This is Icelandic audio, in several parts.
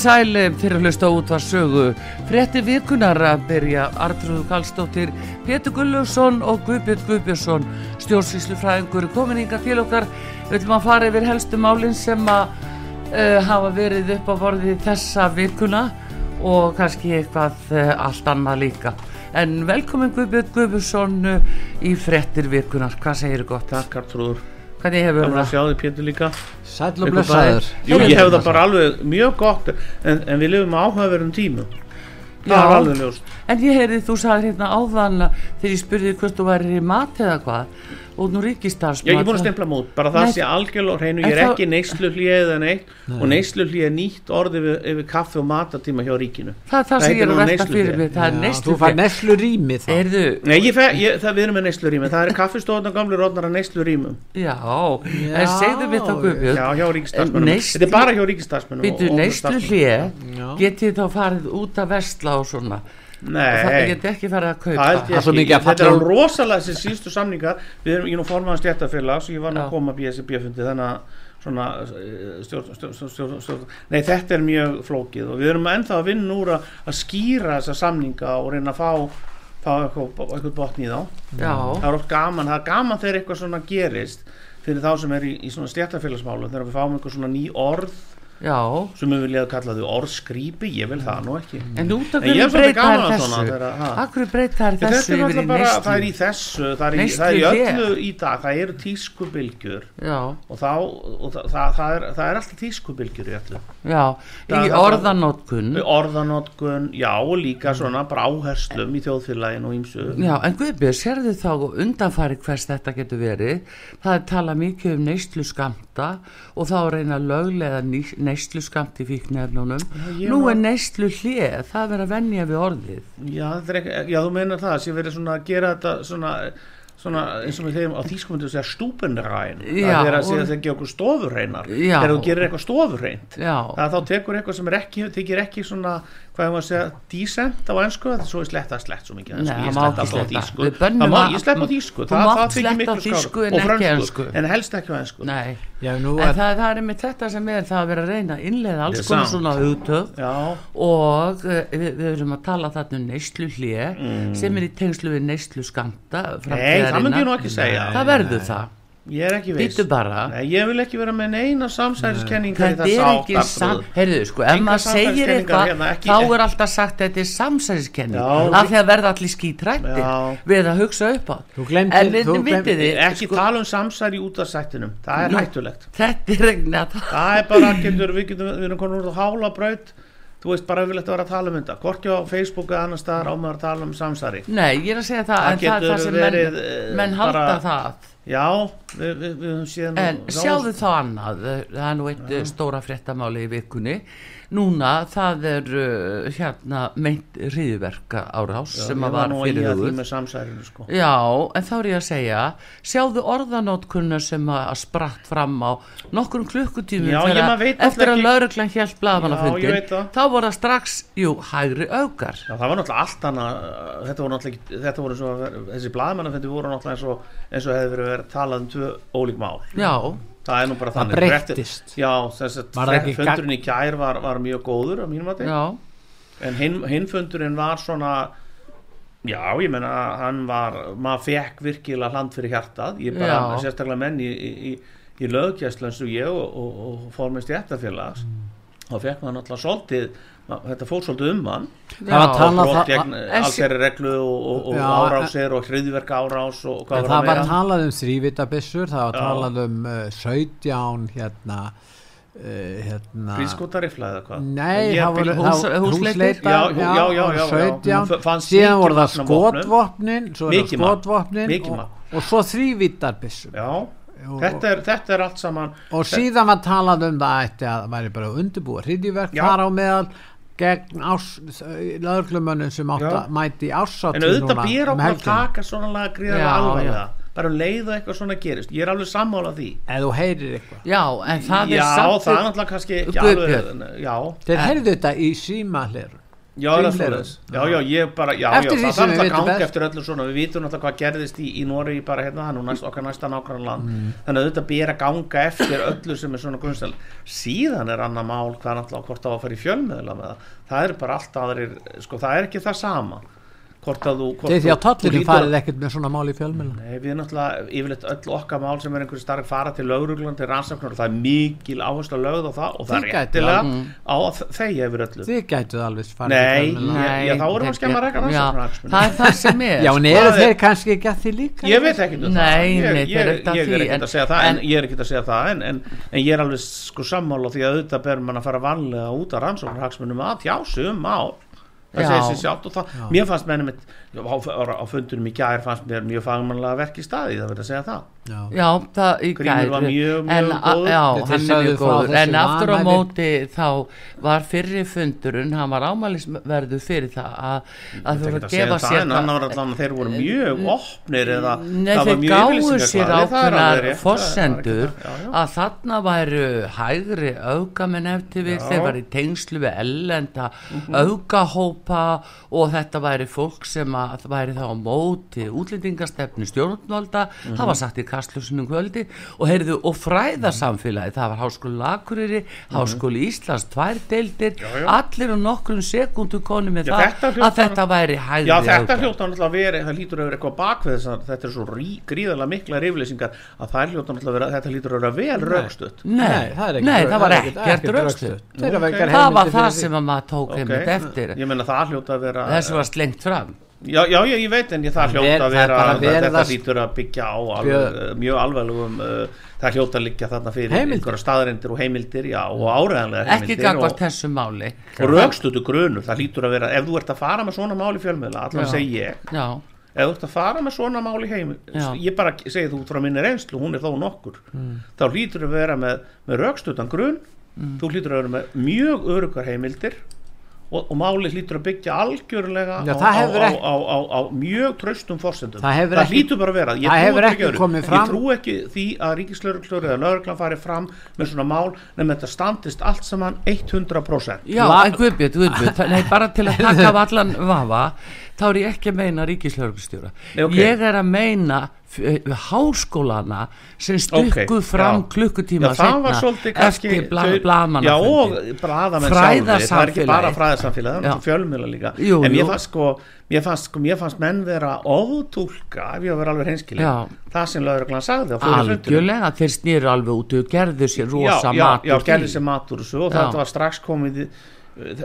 Komið þið sæl eh, fyrir að hlusta út var sögu. Frettir virkunar að byrja Artrúðu Kallstóttir, Petur Gullarsson og Guðbjörn Guðbjörnsson, stjórnsvíslufræðingur, komin yngar til okkar. Við viljum að fara yfir helstu málinn sem að uh, hafa verið upp á borði þessa virkuna og kannski eitthvað uh, allt annað líka. En velkomin Guðbjörn Guðbjörnsson uh, í Frettir virkunar. Hvað segir þið gott? Takk Artrúður Hvernig hefur Gaman að það? sjá þig Pétur líka Sæll og bæði. Jú, ég hef það bara alveg mjög gott en, en við lifum á áhugaverðum tímum Það Já. er alveg ljóst En ég heyrði þú sagði hérna áðan að þegar ég spurði hvort þú væri í mat eða hvað og nú ríkistarfsmat Já, ég er búin að stempla mút, bara það Nei. sé algjörlega á hreinu, ég er þá- ekki neyslu hlýið en eitt og neyslu hlýið er nýtt orð yfir, yfir kaffi og matatíma hjá ríkinu. Það það Það sem ég er að nú velta fyrir mig Það er neyslu Þú fær neslu rými þá. Heyrðu, Nei, ég fe, ég, það við erum með neyslu rými, það er kaffistofan og gamlu rótnar að neyslu rýmum já, Já, en segðu mér þá Guðbjörn Já, hjá ríkistarsmennum Neyslu- Þetta er bara hjá og það Nei, getið ekki farið að kaupa. Það er mikið að Þetta er falla- rosalega þessi síðustu samningar. Við erum í nú formaðan stjættafélags og ég var nú að koma að BSB-fundi þannig að svona eh, stjórn, stjórn, stjórn, Nei, þetta er mjög flókið og við erum ennþá að vinna úr að, að skýra þessa samninga og reyna að fá, fá eitthvað, eitthvað botn í þá. Já, Það er oft gaman, það er gaman þegar eitthvað svona gerist fyrir þá sem er í, í svona stjættafélagsmálu þegar við fáum eitthvað svona ný orð sem við viljaðu kalla þau orðskrýpi ég vil það nú ekki. En út af hverju er svolítið breyta gaman þær að svona þessu þegar, ha. Akkur breyta þær Þetta þessu það er í þessu, það er í, það er í öllu í dag, það eru tískubylgjur. Já, og, þá, og það, það, er, það er alltaf tískubylgjur í öllu. já, í orðanótkun Orðanótkun, já og líka svona bara áherslum í þjóðfélaginu og ímsu. Já, en Guðbjörn, sérðu þá undanfæri hvers þetta getur verið? Það er talað mikið um neyslu skamta og þá reyna löglega neyslu skamt í fíknefnunum ég nú er neyslu hlið það er verið að venja við orðið Já, ekki, já, þú meinar það, sem verið svona að gera þetta svona, svona eins og við þeim á þýskumundu að segja stúpenræn. Já, Það er að segja að það gerir okkur stofurreinar. Já. Þegar þú gerir eitthvað stofurreint. Já, þá tekur eitthvað sem er ekki, þykir ekki svona, hvað er maður að segja, decent á ennsku, þetta er svo ég sletta slett svo mikið Nei, það ég ekki alltaf á það að- ég slepp á þú það, það á miklu en og ensku. en helst ekki á nú En er það, það er með þetta sem er það að vera að reyna að innlega alls konar svona hugtöð Já, og uh, við, við erum að tala þarna um neyslu hlið sem er í tengslu við neyslu skamta Mm. nei, það myndi ég nú ekki segja, Það verður það, ég er ekki bara. Nei, ég vil ekki vera með neina samsæðiskenningar í Þetta þess er ekki sam... Heyrðu, sko, ef maður segir eitthvað hérna, þá er alltaf sagt að þetta er samsæðiskenning af því að verða allir skítrættir við að hugsa upp á. Þú þið, Ekki sko, tala um samsæri út af sættinum, það er hættulegt. þetta er regna Það er bara, getur, við, getum, við erum konur úr á hála braut þú veist bara yfirlegt að vera að tala um þetta. Hvorki á Facebook eða annar staðar á maður að tala um samsæri Nei, ég er að segja það, Það en það er það sem menn, eh, menn halda bara- það. Já, við, við, við síðan En sjáðu þá annað, það er nú eitt ja. stóra fréttamáli í vikunni Núna það er uh, hérna meint hriðverka árás sem að var fyrir samsærinu sko. Já, en þá er ég að segja sjáðu orðanótkunna sem að spratt fram á nokkrum Já, veit eftir að lauruglan Já, veit það. þá voru það strax, jú, hægri augar Já, það var náttúrulega allt annað uh, þetta voru náttúrulega þetta voru svo þessi blaðmannafendi voru náttúrulega eins og, eins og verið verið talað um tvö ólík mál. Já, það er nú bara Það þannig. breyttist. Það að ekki fundurinn í kær var, var mjög góður en hinn, hinn fundurinn var svona já, ég menna hann var, maður fekk virkilega hland fyrir hjartað, ég bara, sérstaklega menn í, í, í, í löggæslu eins og ég og, og, og fór með stjættafélags þá fekk maður náttúrulega svolítið þetta fór svolítið um hann. Það var Já, talað brot það- gegn en- allsherri reglu og, og, og Já, árásir og hriðverk árás og hvað var það það var talað um þrývitabissur, það var Já. talað um uh, 17 hérna, uh, hérna Prískotarifla eða hvað? Nei, það voru bíl- hús- það- húsleitir? Já, já, já, já, já, já. 17, Hún fannst síðan voru það skotvopnin svo er magn. skotvopnin og, og svo þrývitarbissur Já, Og- þetta er, þetta er allt saman og síðan var talað um það ætti að það væri bara að undirbúa hriðjverk Já. þar á meðal gegn ás, lögreglumönnum sem átt að mæti ársátt En auðvitað býr okkur að taka svona laga gríðarlega Já, alvarlega. bara um leið og eitthvað svona gerist. Ég er alveg sammála því. Eða þú heyrir eitthvað. Já, en það er Já, samt það er náttúrulega kannski alveg Já, þeir heyrðu þetta í símahleru já, er já, já, ég bara já, Eftir já, það þarf ganga best. eftir öllu svona. Við vitum náttúrulega hvað gerðist í, í Nóri bara hérna, það er nú næst, okkar næsta nákvæmlega land. Mm. þannig að auðvitað ber að ganga eftir öllu sem er svona grunnstel síðan er annað mál hvað náttúrulega hvort á að fara í fjölmiðla með það. Það er bara allt aðrir, sko, það er ekki það sama hvort að þú hvort þeir því að lítur- farið ekkert með svona mál í fjölmjölu Nei, við náttúrulega yfirleitt öll okkar mál sem er einhverju starf fara til lauruglan til rannsóknar og það er mikil áherslu að lögð á það og það Þið er réttilega alveg. á að þegja yfir öllu þið gætuð alveg farið Nei, í fjölmiðla. Nei, já, þá erum við að skemma rekka Já, rannsóknarhagsmuni. það er það sem er já en Hvað eru er- þeir kannski ekki að því líka Ég veit ekki um Nei, það nei, ég, þeir eru ég, ekki að ég er því, ekkert það Já. segir sér sjálft og það, mér fannst mennum mitt, á, á, á fundunum í gær fannst mér mjög fagmannlega verk í staði það verður að segja það Já. Já, það í Grímur var mjög, mjög en, góður. Já, hann er mjög góður En aftur á móti þá var fyrri fundurinn hann var ámælisverðu fyrir það að, að þú ætla að gefa sér en annar var allan að þeir voru mjög opnir eða Nei, það var þeir mjög yfirlýsingar sér ekki það, já, já. að þarna væru hægri öfgamenn eftir við, Já. þeir væri í tengslu öfgahópa og þetta væri fólk sem að það væri þá á móti útlendingastefnu stjórnvalda það var sagt í kastlusunum kvöldi og heyrðu, og fræðasamfélagi það var háskóli Akureyri, háskóli Íslands tvær deildir, já. allir um nokkrum sekundum konu með Já, það þetta hljóta- að þetta væri hægri Já, þetta hljóta náttúrulega að vera, það lítur að vera eitthvað bakvið þess að þetta er svo rí, gríðarlega mikla riflýsingar að það hljóta náttúrulega þetta lítur að vera vel rögstutt. Nei, það er var er ekkert engar það var það sem að maður tók einmitt eftir. Ég meina það hljóta að vera þessi var slengt fram Já, já, já, ég veit en ég, það Það hljóta að það er vera bara að verið þetta lítur að byggja á alveg, mjög alveglegum uh, það hljóta að liggja þarna fyrir einhverja staðarindir og heimildir já, og áræðanlega ekki heimildir gangvart og, þessu máli og rögstutu grunur, það lítur að vera ef þú ert að fara með svona mál í fjölmiðla allan Já. segi ég, já, ef þú ert að fara með svona mál í heim Já. ég bara segi þú út frá minni reynslu, hún er þó nokkur Mm. þá hlýtur að vera með, með rögstutan grun þú hlýtur að vera með mjög örugar heimildir og, og máli hlýtur að byggja algjörlega Já, á, það á, á, ekki- á, á, á mjög tröstum fórsendum Það hefur ekki- hlýtur bara að vera. Ég það bara ekki fram- ég trú ekki því að ríkislauruglur eða lauruglan fari fram með svona mál nefnum þetta standist allt saman 100% já en Guðbjörn, Guðbjörn það- bara til að taka af allan vafa þá er ég ekki að meina ríkislörgustjóra Nei, ok. ég er að meina eh, háskólana sem stukku Ok, fram já. klukkutíma Já, það var seinna svolítið kannski eftir bla, þau- blamanna sjálfur Það er ekki bara fræðarsamfélag, það er fjölmjöla líka Jú, En jú. mér fannst sko Mér fannst, sko, mér fannst menn vera ofutúlka ef ég var alveg hreinskilin Já. það sem lauruglan sagði algjörlega, þeir snýru alveg út og gerðu sér rosa já, já, mat já, úr því. gerði sér mat úr þessu og þetta var strax komið í-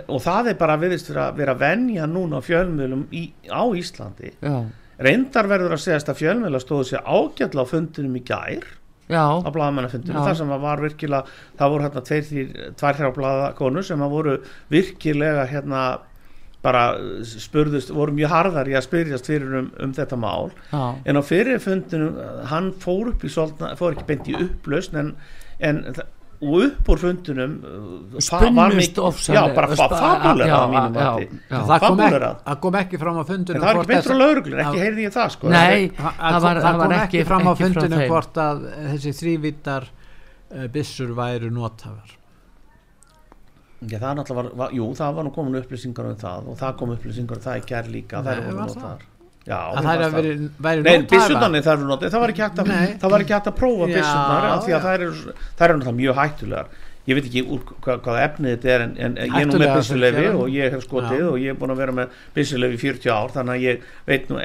og það er bara viðist vera, vera venja núna fjölmjölum í, á Íslandi já, reyndar verður að segjast að fjölmjöla stóðu sér ágætla á fundinum í gær já, á blaðamannafundinu, Já. þar sem að var virkilega það voru hérna tvær þrjá blaðakonur sem að voru virkilega hérna bara spurðust, voru mjög harðar í að spyrjast fyrir um, um þetta mál já. en á fyrir fundinu hann fór upp í svolítna, fór ekki beint í upplausn en, en og upp úr fundinum uh, Spunnust ofsalega- já, bara já, á mínum mati já. það kom, ekki, Fabúlerað. það kom ekki fram á fundinu en það var ekki beint frá lauruglun, ekki heyrði ég það sko Nei, það, það var, það var kom ekki, ekki fram á þeim. hvort að þessi þrývítar uh, byssur væru notafar Já, það náttúrulega var, var, jú, það var nú komin upplýsingar um það og það kom upplýsingar um það í gerð líka það eru var notaðar Já, að það að veri, væri Nei, það eru notið, það var ekki hægt að, Nei. það var ekki hægt að prófa af því að það eru náttúrulega mjög hættulegar ég veit ekki úr hvað, hvaða efnið þetta er en, en ég er nú með byssulefi og ég hef skotið Já. og ég er búin að vera með byssulefi í 40 ár þannig að ég veit nú,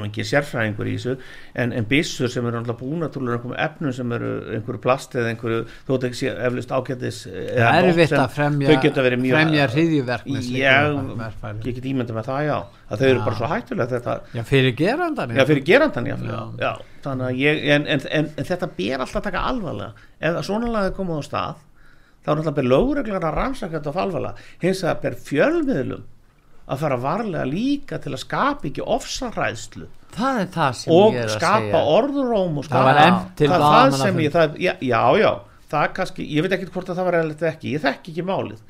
nú ekki sérfræðingur í þessu en, en byssur sem eru alltaf búin að trúlega einhverjum efnum sem eru einhverju plast eða einhverju, veit ekki sé eflust ágætis það er erfitt að fremja, þau geta verið mjög fremja hriðjuverk með slíkum ég, get ímynda með það já. Að þau eru bara svo hættulega þetta já, fyrir gerandan Já, fyrir gerandan já, já. Ég, en, en, en, en þetta ber alltaf að taka alvarlega. Ef svona lagði komið á stað þá er alltaf ber lögreglar að rannsaka þetta á alvarlega. Hins að ber fjölmiðlum að fara varlega líka til að skapa ekki ofsaræðslu. Það er það sem og ég er að skapa segja. orðuróm og það skapa var efnt til það er það sem ég það, já, já, já, það er kannski ég veit ekki hvort að það var eða ekki. Ég þekki ekki málið.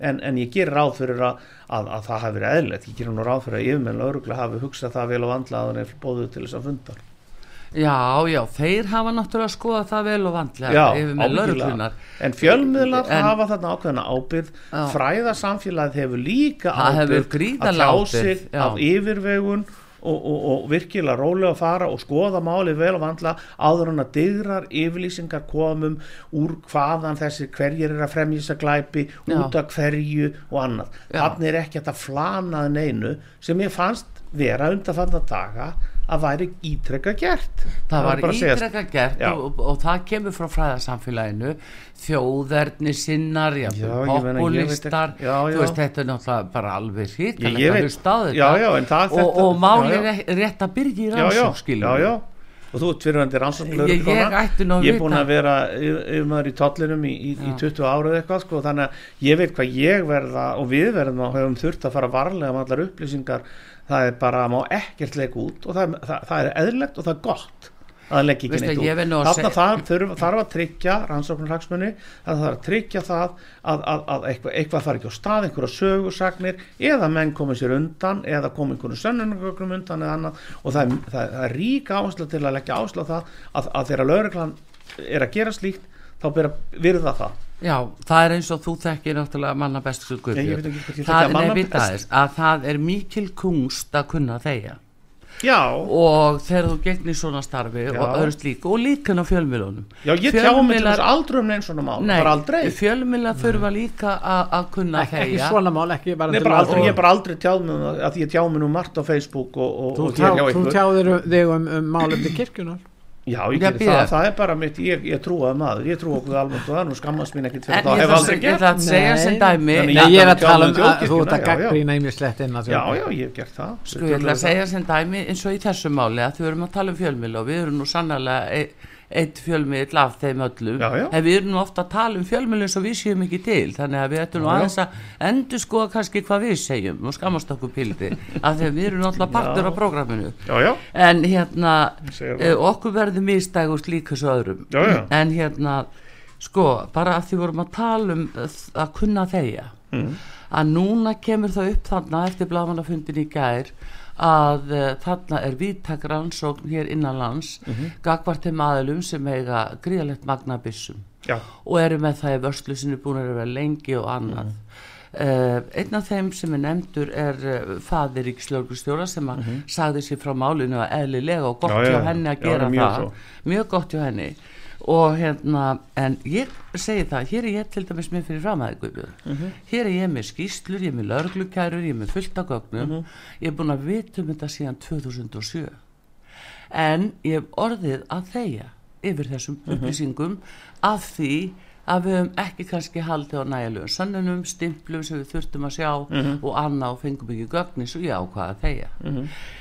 En, en ég gerir ráð fyrir að, að, að það hafi verið eðlilegt. Ég gerir nú ráð fyrir að yfirmenn lögregla hafi hugsað það vel og vandlaður en bóðuð til þess að funda já, já, þeir hafa náttúrulega skoðað það vel og vandlega yfir með lauruglunar En fjölmiðlar En- hafa þarna ákveðna ábyrð Já. fræða samfélagið hefur líka ábyrð að tjá sig af yfirvegun og, og, og virkilega rólega fara og skoða málið vel og vandla áður en að digrar yfirlýsingar komum úr hvaðan þessi hverjir er að að glæpi út af hverju og annað. Þannig er ekki hægt að flanaði neinu sem ég fannst vera undanfanna daga að væri ítrekka gert. Það var að ítrekka gert og, og, og það kemur frá fræðarsamfélaginu þjóðerni sinnar populistar þú veist þetta er náttúrulega bara alveg að það- og, og málið er rétt að byrja í já, já, rannsók skilur já, við. já og þú ert fyrirvændi rannsóknlöður Ég- ég að ég er búin að vera yfir yfir maður í tollinum í, í, í Já. 20 árið eitthvað sko, þannig að ég veit hvað ég verða og við verðum og hefum þurft að fara varlega með allar upplýsingar það er bara að má ekkert leik út og það, það, það er eðlilegt og það er gott að það leggja ekki neitt út. að þarna seg- þarf, þurf, þarf að tryggja rannsóknarhagsmunni að það þarf að tryggja það að, að, að eitthvað, eitthvað fari ekki á stað einhverja sögusagnir eða menn komið sér undan eða komið einhverju sönnunargögnum undan eða annað. Og það er, það, er- það er rík áhersla til að leggja áherslu á það að, að þegar lögreglan er að gera slíkt þá ber að virða það. Já, það er eins og þú þekkir náttúrulega manna best svo Ég- ég veit ekki hvort ég þekki það, að manna nei, vita best. þess, að það er mikil kunst að kunna þeia Já, og þegar þú gegnir svona starfi Já. og öðru slík og líka á fjölmiðlunum. Já ég tjá mig til þess aldrei um neins svona mál Nei, bara aldrei. fjölmiðla þurfa líka að að kunna ekki, ekki svona mál, ekki bara Nei, til aldrei, ég er bara aldrei tjáð mig um það, að ég tjá mig nú margt á Facebook og, og, þú, og tjá, hjá þú tjáðir þig um, um málefni kirkjunar Já, ég Já, geri bíða. það, það er bara mitt, ég, ég trúaði maður, ég trú okkur almennt og það er nú skammast mín ekkit fyrir en það, ég hef aldrei að- ég gert ætla að segja sem dæmi. Ég er að tala um tjáði að þú ert að já, já. gaggrína ýmislegt inn að Já, já, ég hef gert það. Sko ég ætla að segja sem dæmi eins og í þessu máli að þau erum að tala um fjölmiðla og við erum nú sannlega e eitt fjölmiðl af þeim öllum. Já, já. en við erum ofta að tala um fjölmiðl eins og við séum ekki til. Þannig að við ættum nú aðeins að endur skoða kannski hvað við segjum og skammast okkur pildi af því að við erum náttúrulega partur af prógraminu. En hérna e, það. okkur verður mistægust líka svo öðrum. Já, já. en hérna sko bara að því vorum að tala um eh, að kunna þeia Mm. að núna kemur það upp þarna eftir blagamannafundin í gær að uh, þarna er víðtak rannsókn hér innanlands mm Mhm. -hmm. gagvart þeim aðilum sem eiga gríðalegt magnabissum já, og eru með það í vörslu sinni búin að vera lengi og annað Mhm. uh, einn af þeim sem er nefndur er uh, fadir ríkislauglustjóra sem að sagði sér frá málinu að eðlilega og gott. Já, já, hjá henni að já, gera mjög það svo. mjög gott hjá henni og hérna, en ég segi það, hér er ég til dæmis með fyrir framæði Guðbjörn, Mhm. hér er ég með skýslur, ég er með lörglukærur, ég er með fullt af gögnum, Mhm. ég er búin að vita um þetta síðan 2007 en ég hef orðið að þeia yfir þessum Mhm. upplýsingum af því að við höfum ekki kannski haldið á nægilegum sönnunum, stimplum sem við þurftum að sjá Mhm. og annað og fengum ekki gögni svo ég ákvaða að þeia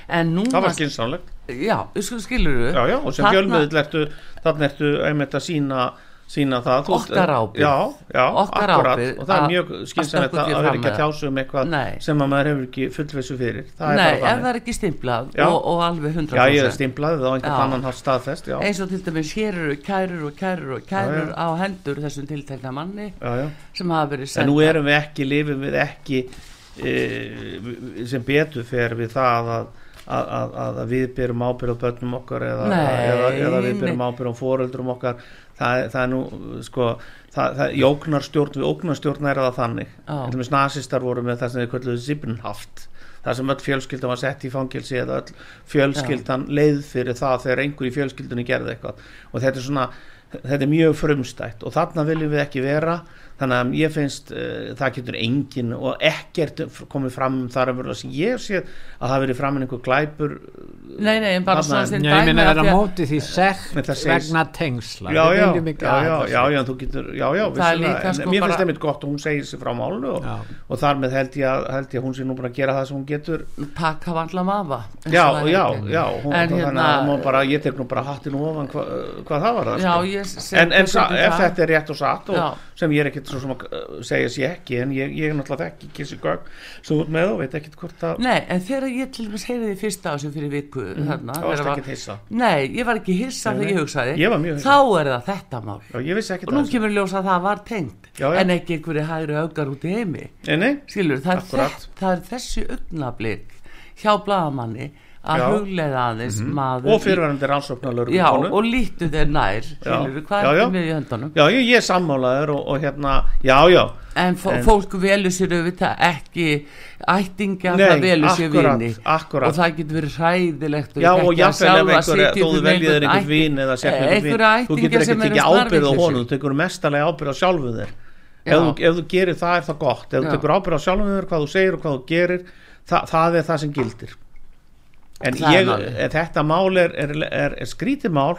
en núna það var skynsamlegt. Já, skilur við Já, já, og sem fjölmiðl ertu, þannig ertu einmitt að sína sína það Okkar ábyrgð. já, já, Okkar akkurat ábyrgð og það er mjög stökkva að það er ekki að tjásu um eitthvað Nei. sem að maður hefur ekki fullvissu fyrir. Það Nei, er bara ef það er ekki stimplað og, og alveg 100% já, ég er stimplaði það á einhvern annan haft staðfest já, eins og til dæmis hér eru kærur og kærur og kærur á hendur þessum tiltekna manni já, já. sem hafa verið en senda nú erum við ekki, lifum við ekki e, sem betur fer við það að að, að, að við byrjum ábyrð á börnum okkar eða, Nei, eða, eða við byrjum ábyrð á foreldrum okkar. Það, það er nú sko það, það, í ógnarstjórn, við ógnarstjórn er það þannig. Dæmis nasistar voru með það sem þið kölluðu Sibbenhaft það sem öll fjölskyldan var sett í fangilsi eða öll fjölskyldan leið fyrir það þegar einhver í fjölskyldunni gerði eitthvað. Og þetta er svona þetta er mjög frumstætt. Og þarna viljum við ekki vera þannig að ég finnst uh, það getur engin og ekkert komið fram um þar að sem ég sé að það verið fram en einhver glæpur Nei, nei, en bara svona sem Já, ég dæmi meina af vera því að- móti því sekt það vegna tengsla já, já, já, að já, þú getur já, já, Það er sko mér bara- finnst einmitt gott að hún segir sér frá málnu og, og þar með held ég, að, held ég að hún sé nú búin að gera það sem hún getur taka vandla mafa já, og það já, já þannig hérna- að hún bara, ég tek nú bara hattin ofan hva, hvað það var það Já, sko. ég en, ef það. þetta er rétt og satt og Já. sem ég er ekkert svo sem að uh, segja sér ekki en ég, ég er náttúrulega ekki kissi þú ert með og veit ekkert hvort að Nei, en þegar ég til dæmis heyrði því fyrsta á þessu fyrir viku þarna, það varst ekkert hissa? Nei, ég var ekki hissa þegar ég hugsaði. Ég. Þá er það þetta mál. Já, ekkert Og nú kemur ljós að það var tengt Já, já. En ekki einhverju hægri augar út í heimi. Skilur, það er, þess, það er þessi augnablik hjá bladamanni að Já. Mhm. hugleiða aðeins maður og fyrirverandi rannsóknarlögur Já, og lítu þeir nær Skilur, hvað Já, er þetta með í höndunum? Já, ég, ég er sammálaður og, og hérna, já, já. En, En- fólk velur sér auðvitað ekki ættinga Nei, það velur sér vini. og það getur verið hræðilegt Já og jáfnvel ef einhver, þó þú veljið þér einhver vín eða vín, einhverja þú getur ættinga ekki ábyrð á honum, þú tekur mestalega ábyrð á sjálfu þér. Ef þú, gerir það er það gott. Ef þú tekur ábyrð á sjálfu þér, hvað þú segir og hvað þú gerir það er það sem gildir en er ég, málið. þetta mál er, er, er, er skrítið mál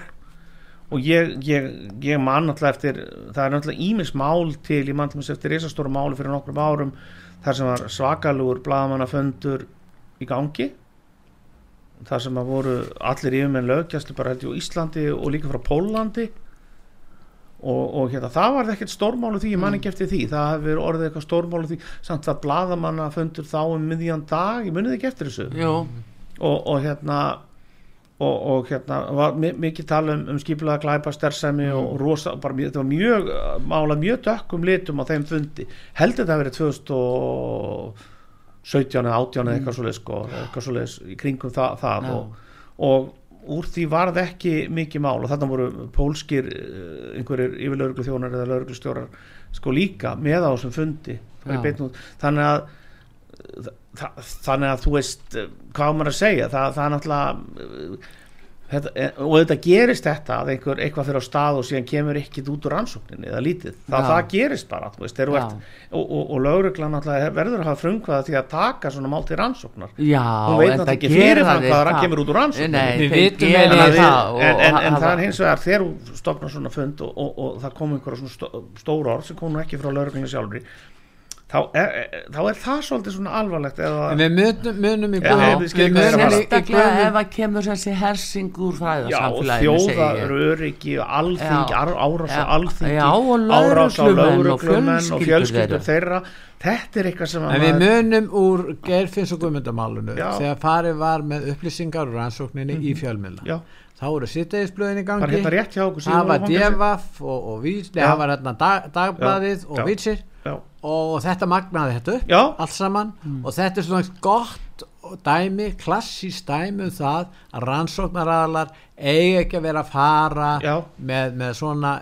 og ég, ég, ég man náttúrulega eftir það er náttúrulega ímis mál til ég man til þess eftir risastóra máli fyrir nokkrum árum þar sem var svakalugur bladamannafundur í gangi. Þar sem að voru allir yfirmenn lögjastlu bara held ég á Íslandi og líka frá Pólandi og, og hérna það var ekkert stórmálu því, ég man ekki eftir því. Það hefur verið orðið eitthvað stórmálu því. Samt að bladamannafundur þá um miðjan dag. Ég munið ekki eftir þessu? Jú, og, og hérna og, og hérna var mi- mikið tala um, um skipulega glæpa stersemi og rosa, bara þetta var mjög mála mjög dökkum litum á þeim fundi. Heldur þetta að verið 2017 eða 18 eða eitthvað svoleiðis sko, eitthvað svoleiðis í kringum það, það og, og úr því varð ekki mikið mál og þarna voru pólskir eh, einhverjir yfirlauruglu þjónar eða lauruglustjórar sko líka með á þessum fundi. Það var þannig að þa þannig að þú veist eh, hvað maður að segja? Það, það er náttúrulega eh, þetta, eh, og þetta gerist þetta að einhver eitthvað fyrir á stað og síðan kemur ekkit út úr rannsókninni eða lítið, það, það gerist bara þú veist, ert, og, og, og lögreglan náttúrulega verður að hafa frumkvæða því að taka svona mál til rannsóknar. Já Hún veit en náttúrulega það ekki fyrirfram þeir hvað það það. kemur út úr að en, það og- en, en, en það er hins vegar þegar þú stopnar svona fund og, og, og það kom einhverja svona stó, stór orð sem kom nú ekki frá lauruglunni sjálfri þá er, er- þá er það svolítið svona alvarlegt eða, En við munum, munum í Já, í sérstaklega ef að kemur þessi hersing úr já, segi ég. þjóðar öryggi alþing, Já. árás á Já. alþingi Já, árás á lögreglumenn og fjölskyldur þeirra þetta er eitthvað sem að En við munum úr Geirfinns og Guðmundamálunu Já. þegar farið var með upplýsingar og rannsókninni í fjölmiðla já, þá voru sittegisblöðin í gangi hérna rétt hjá okkur það var? Devaf og, og Vís, nei, Já. það var hérna dag, dagbladið Já. og Já. Vísir já, og þetta magnaði þetta upp já, allt saman. Og þetta er svona gott dæmi, klassíst dæmi um það að rannsóknaraðalar eiga ekki að vera að fara með, með svona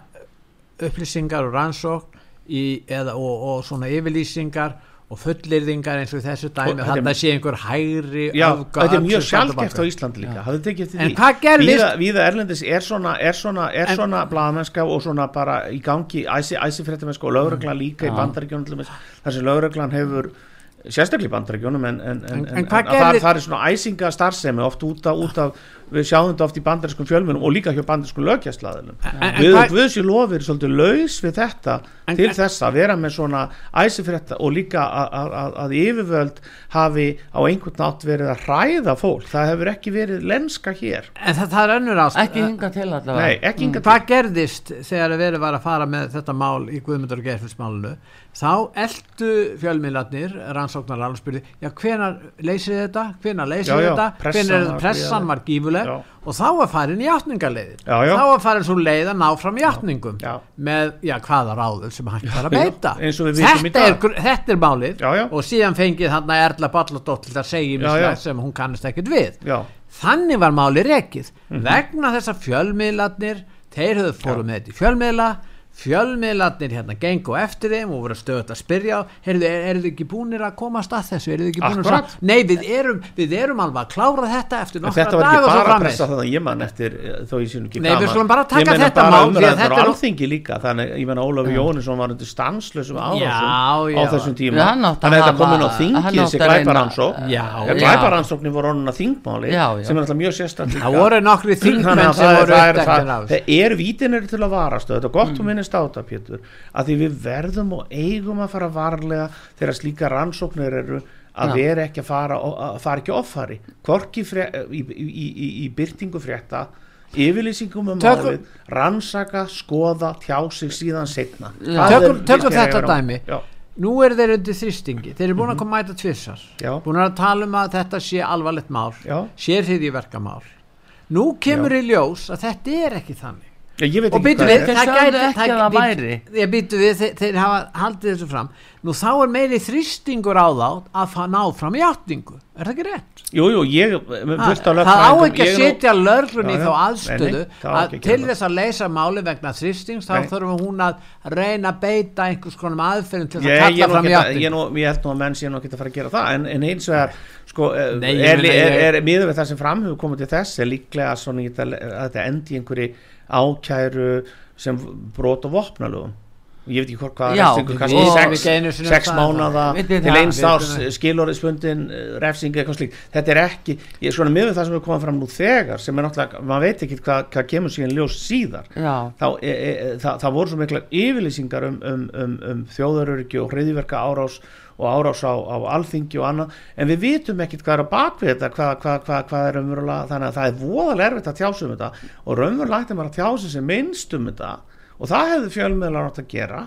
upplýsingar og rannsókn í, eða, og, og svona yfirlýsingar og fullirðingar eins og í þessu dæmi Og þetta sé einhver hægri Já, öfga- þetta er mjög sjálfgeft á. Íslandi líka. En hvað gerðist- víða Erlendis er svona, er svona, er svona blaðamennska og svona bara í gangi. Æsi, æsi fréttamennska og lögreglan líka í Já. bandaríkjónum til dæmis, þar sem lögreglan hefur sérstaklega í bandaríkjónum en, en, en, En- það, það er svona æsinga starfsemi oft út af, út af við sjáum þetta oft í bandarískum fjölmunum og líka hjá En- en við hvað- Guðsjö lofir svolítið laus við þetta En- til þess að vera með svona æsifrétta og líka að, að, að, að yfirvöld hafi á einhvern nátt verið að hræða fólk. Það hefur ekki verið lenska hér. En það, það er önnur ást ekki hinga til allavega. Nei, ekki Mm. mm. hvað gerðist þegar verið var að fara með þetta mál í Guðmundur og Geirfinnsmálunu þá eldu fjölmiðlarnir rannsóknar alveg spurði, já hvenar leysið þetta, hvenar leysið þetta? Pressan hvenar var pressan gríðarleg. var gífuleg og þá var farin játningarleiðin Já, já. þá var farin svo leið að ná fram játningum Já. með, já, hvaða ráður sem hægt var að beita. Í þetta, er, þetta er málið. Já, já. og síðan fengið hann að Erla Balladóttir að segja Já, já. mislegt sem hún kannast ekkert við. Já, þannig var máli rekið. Mhm. vegna þess að fjölmiðlarnir þeir höfðu fórum með þetta í fjölmiðla fjölmiðlarnir hérna gengu eftir þeim og voru stöðut að spyrja heyrðu, er, eru þið ekki búinir að komast að þessu? Eru þið ekki búinir að nei, við erum, við erum alveg að klára þetta eftir nokkra þetta var ekki og svo bara framvegis. pressa þannig að ég man eftir eh, þó ég sínum ekki Nei, við gaman. skulum bara taka þetta mál, að þetta á er- alþingi líka þannig ég menna Ólafur Jóhannesson var undir stanslösum árásum Já, á þessum tíma. Að þannig að þetta komin á þingi þessi að reyna- glæparansók Já, ja, já. glæparansóknir voru orðin að þingmáli sem er alltaf mjög sérstætt er þetta er minnast á þetta Pétur að því við verðum og eigum að fara varlega þegar slíka rannsóknir eru að Já. vera ekki að fara að fara ekki offari hvorki fre, í, í, í, í, byrtingu frétta yfirlýsingum um Tökum- málið rannsaka, skoða, tjá sig síðan setna Já. Tökum- tökum þetta dæmi. já, nú eru þeir undir þrýstingi þeir eru búin að koma að mæta tvissar Mhm. Já. búin að tala um að þetta sé alvarlegt mál Já. sér hriðiverkamál nú kemur í ljós að þetta er ekki þannig Já, ég veit og býtu við, er. Það gæti ekki að það væri. ég býtu við, þeir, þeir hafa haldið þessu fram nú þá er meiri þrýstingur á þá að fá ná fram játningu er það ekki rétt? Jú, jú, fullt af það á ekki að er setja lörglun í þá aðstöðu það að að til þess að leysa máli vegna þrýstings þá þurfum hún að reyna að beita einhvers konum aðferðin til Ég, að kalla fram játningu ég, nú, ég held nú að menn sé nú ekki að fara að gera það en, en eins vegar sko, Nei, Nei, er, er, ég- er, miður við það sem fram hefur komið til þess er líklega þetta, að þetta endi í einhverju ákæru sem brot og vopnalögum. Ég veit ekki hvort hvað refsingu, sex, um mánada til eins árs það. skilorðisbundin refsing eitthvað slíkt, þetta er ekki ég, svona miður við það sem er komið fram nú þegar sem er náttúrulega, maður veit ekki hvað, hvað kemur síðan ljós síðar. Þá, e, e, það, það voru svo mikla yfirlýsingar um, um, um, um þjóðaröryggi og hreiðiverka árás og árás á, á alþingi og annað en við vitum ekkit hvað er á bakvið þetta hvað, hvað, hvað, hvað er raunverulega þannig að það er voðalega erfitt að tjása um þetta og raunverulega ætti maður að tjása sem minnst um þetta og það hefðu fjölmiðlar átt að gera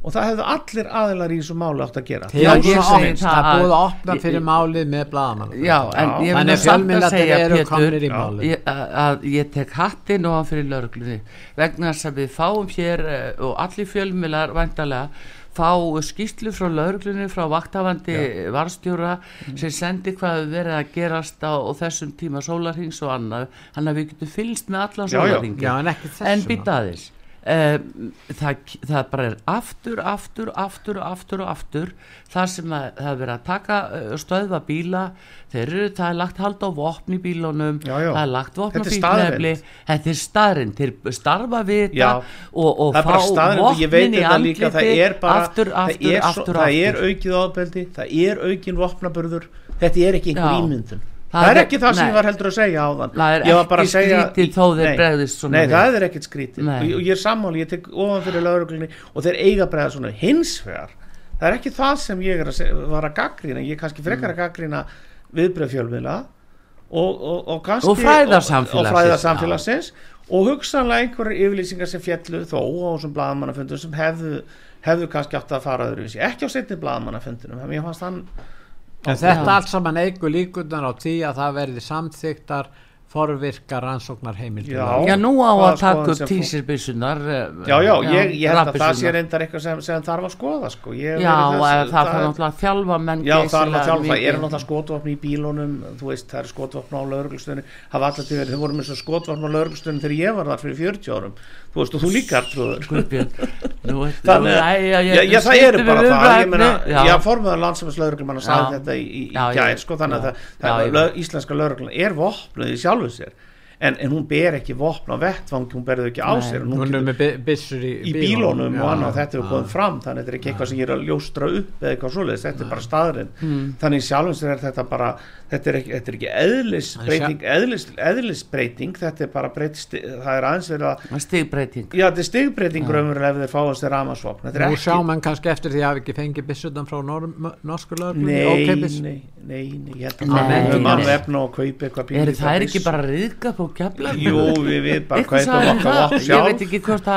og það hefðu allir aðilar í þessu máli átt að gera. Já, að ég segi það er búið að að- opna fyrir málið með bladamann já, en Já. ég vil Þannig að að segja eru komnir í ég, að, að ég tek hattin og hann fyrir lörglunni vegna þess að við fáum hér eh, og allir fjölmiðlar væntalega fá skýslu frá lörglunni frá vaktafandi varstjóra Mhm. sem sendi hvað verið að gerast á, þessum tíma sólarhings og annað. Hann að við getum fylgst með allan Já, já. sólarhingin Já, en en býta aðeins um, það, það bara er aftur, aftur, aftur, aftur og aftur þar sem að, það er verið að taka uh, stöðva bíla. Þeir eru, það er lagt hald á vopn í bílunum. Já, já. það er lagt vopn á staðreynd. þetta er staðrind, þeir starfa við þetta og, og er fá vopnin í þetta líka. Það andliti. er bara aftur, aftur, svo, aftur, það er aukið ábeldi það er aukin vopnaburður. Þetta er ekki einhver ímyndun Það það, er ekki það sem ég var heldur að segja á þann Það er ekki skrítið þó þeir bregðist svona nei það er ekkit skrítið og, ég- er sammáli, ég tek ofan fyrir lauruglunni og þeir eiga bregða svona. Hins vegar það er ekki það sem ég að segja, var að gaggrina ég er kannski frekar Mm. að gaggrina viðbröð fjölmiðla og, og, og kannski Og fræðasamfélagsins, og, hugsanlega einhverjar yfirlýsingar sem fjallu þó á þessum blaðamannafundum sem hefðu, hefðu kannski átt að fara öðruvísi. Ekki á setni blaðamannafundunum en þetta allt saman eigur líkunar á því að það verði samþyktar forvirkar rannsóknar heimildir Já. Já, nú á að taka upp sem fór- tísirbyssunar já, já, ég, ég held að það sé reyndar eitthvað sem, sem þarf að skoða sko. Ég Já, þess- það þarf náttúrulega að þjálfa menn Já, það er náttúrulega þjálfa, mikið. er náttúrulega skotvopn í bílunum, þú veist, það er skotvopn á lauruglustunni, hafa alltaf til verið, þau voru með svo skotvopn á lauruglustunni þegar ég var þar fyrir 40 árum, þú veist, og þú líka Artrúður. Að, ég- það eru bara það, ég meina, já, formuðan landsamannslauruglumann að sagði þetta í, ég- sko, þannig að er sjálfu sér, en, en hún ber ekki vopn á vettvangi, hún berðu ekki á Nei. sér, og nú Hún er með byssur í, í bílónum já, og annað þetta hefur já. komið fram þannig að þetta er ekki eitthvað sem ég er að ljóstra upp eða eitthvað svoleiðis, þetta er bara staðurinn Hmm. þannig sjálfum sér er þetta bara þetta er ekki, þetta er ekki eðlisbreyting eðlis, eðlisbreyting, þetta er bara breytist, það er aðeins að stigbreyting. Já, þetta er stigbreyting raunverulega ef þeir fáast þeir Nú ekki sjá mann kannski eftir því að hafi ekki fengið byssutan frá nor norsku lögum Nei, nei, nei, nei, ég held að Nei, það nei. mann vefna og kaupa eitthvað er það ekki bara riðgap og kefla Jú, við, við bara sagði okkar ég sjálf.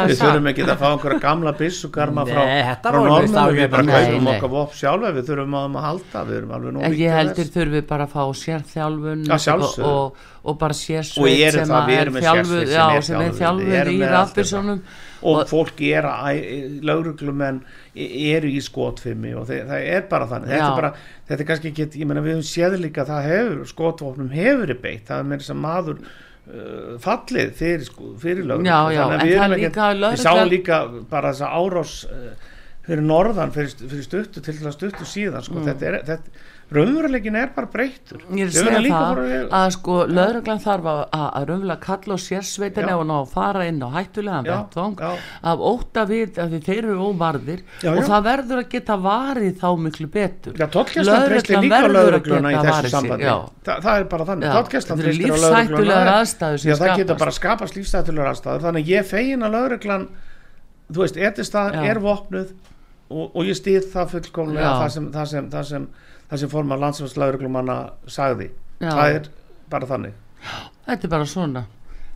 Við þurfum ekki að fá einhverja gamla byssugarma frá, alveg við bara nei. okkar vopn sjálf við þurfum að halda. Við ég heldur þess. þurfi bara að fá sérþjálfun Já, sjálfsögðu. og, og bara Og sérsveit sem það, að er þjálfuð sem er þjálfuð. Í rafbyrsunum og, Og- fólk er að lauruglumenn eru í skotfimi og þeir, það er bara þannig. Þetta er, bara, þetta er kannski ekki, ég meina við höfum séð líka að það hefur, skotvopnum hefur beitt, það er með þess að maður uh, fallið fyrir, sko, fyrir já, Þannig að við er við sáum líka bara þess að árás uh, fyrir norðan fyrir, fyrir stuttu til þess stuttu síðan sko. þetta er, þetta, raunveruleikin er bara breyttur. Mm. Ég er að segja það að sko lögreglan þarf að, að, raunverulega kalla á sérsveitin ef hann á að fara inn á hættulegan vettvang af óta við að þeir eru óvarðir Já, og já. það verður að geta varið þá miklu betur. Á verður að geta varið já. Þa, það er bara þannig, þetta eru laurugluna aðstæður Já, það geta bara skapast. lífstættulegar aðstæður. Þannig að ég fegin að lauruglan þú veist, etistað Já. er vopnuð og, og ég stýð það fullkomlega það sem, það sem, það sem, það sem formar landsvæmslauruglumanna sagði. Já. það er bara þannig. Þetta er bara svona.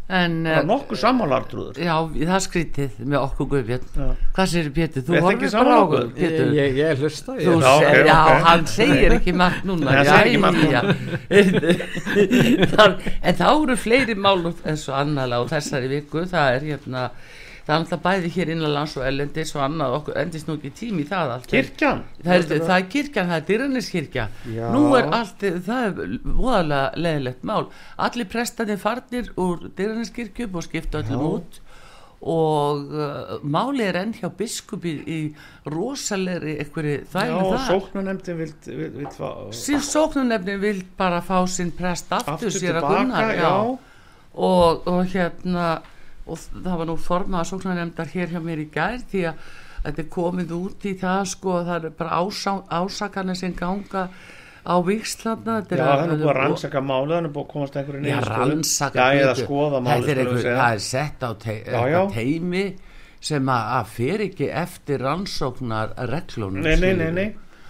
En það er eh, nokkuð sammálartrúður já, það skrítið með okkur Guðbjörn. Já. hvað sér Pétur, þú horfir bara á okkur? Pétur. Ég, ég, ég hlusta ég, Já, ok, segir, já, ok. hann segir ekki margt núna. Nei, hann segir ekki margt núna. Þar, En þá eru fleiri mál eins og annarlega á þessari viku. Það er hérna það er alltaf bæði hér innanlands og ellendis og annað okkur endist nú ekki tími í það allt kirkjan? Það er, það? er kirkjan, það er dyrraniskirkja nú er allt, það er voðalega leðilegt mál. Allir prestanir farnir úr dyrraniskirkjum og skipta öllum út. Og uh, máli er enn hjá biskupi í rosalegri þælu og það sóknarnefndin vild, vild, vild fá síðan sóknarnefni vil bara fá sinn prest aftur, aftur sér að já, og, og hérna og það var nú formað sóknarnefndar hér hjá mér í gær því að þetta er komið út í það sko það er bara ásá, ásakarnir sem ganga á vikslanda já, það er búið að rannsaka málið það er búið að komast að einhverju niðurstöðu. rannsaka já, eða skoða segja. það er sett á te Já, já, teimi sem að, að fer ekki eftir rannsóknar reglunum nei, nei, nei, nei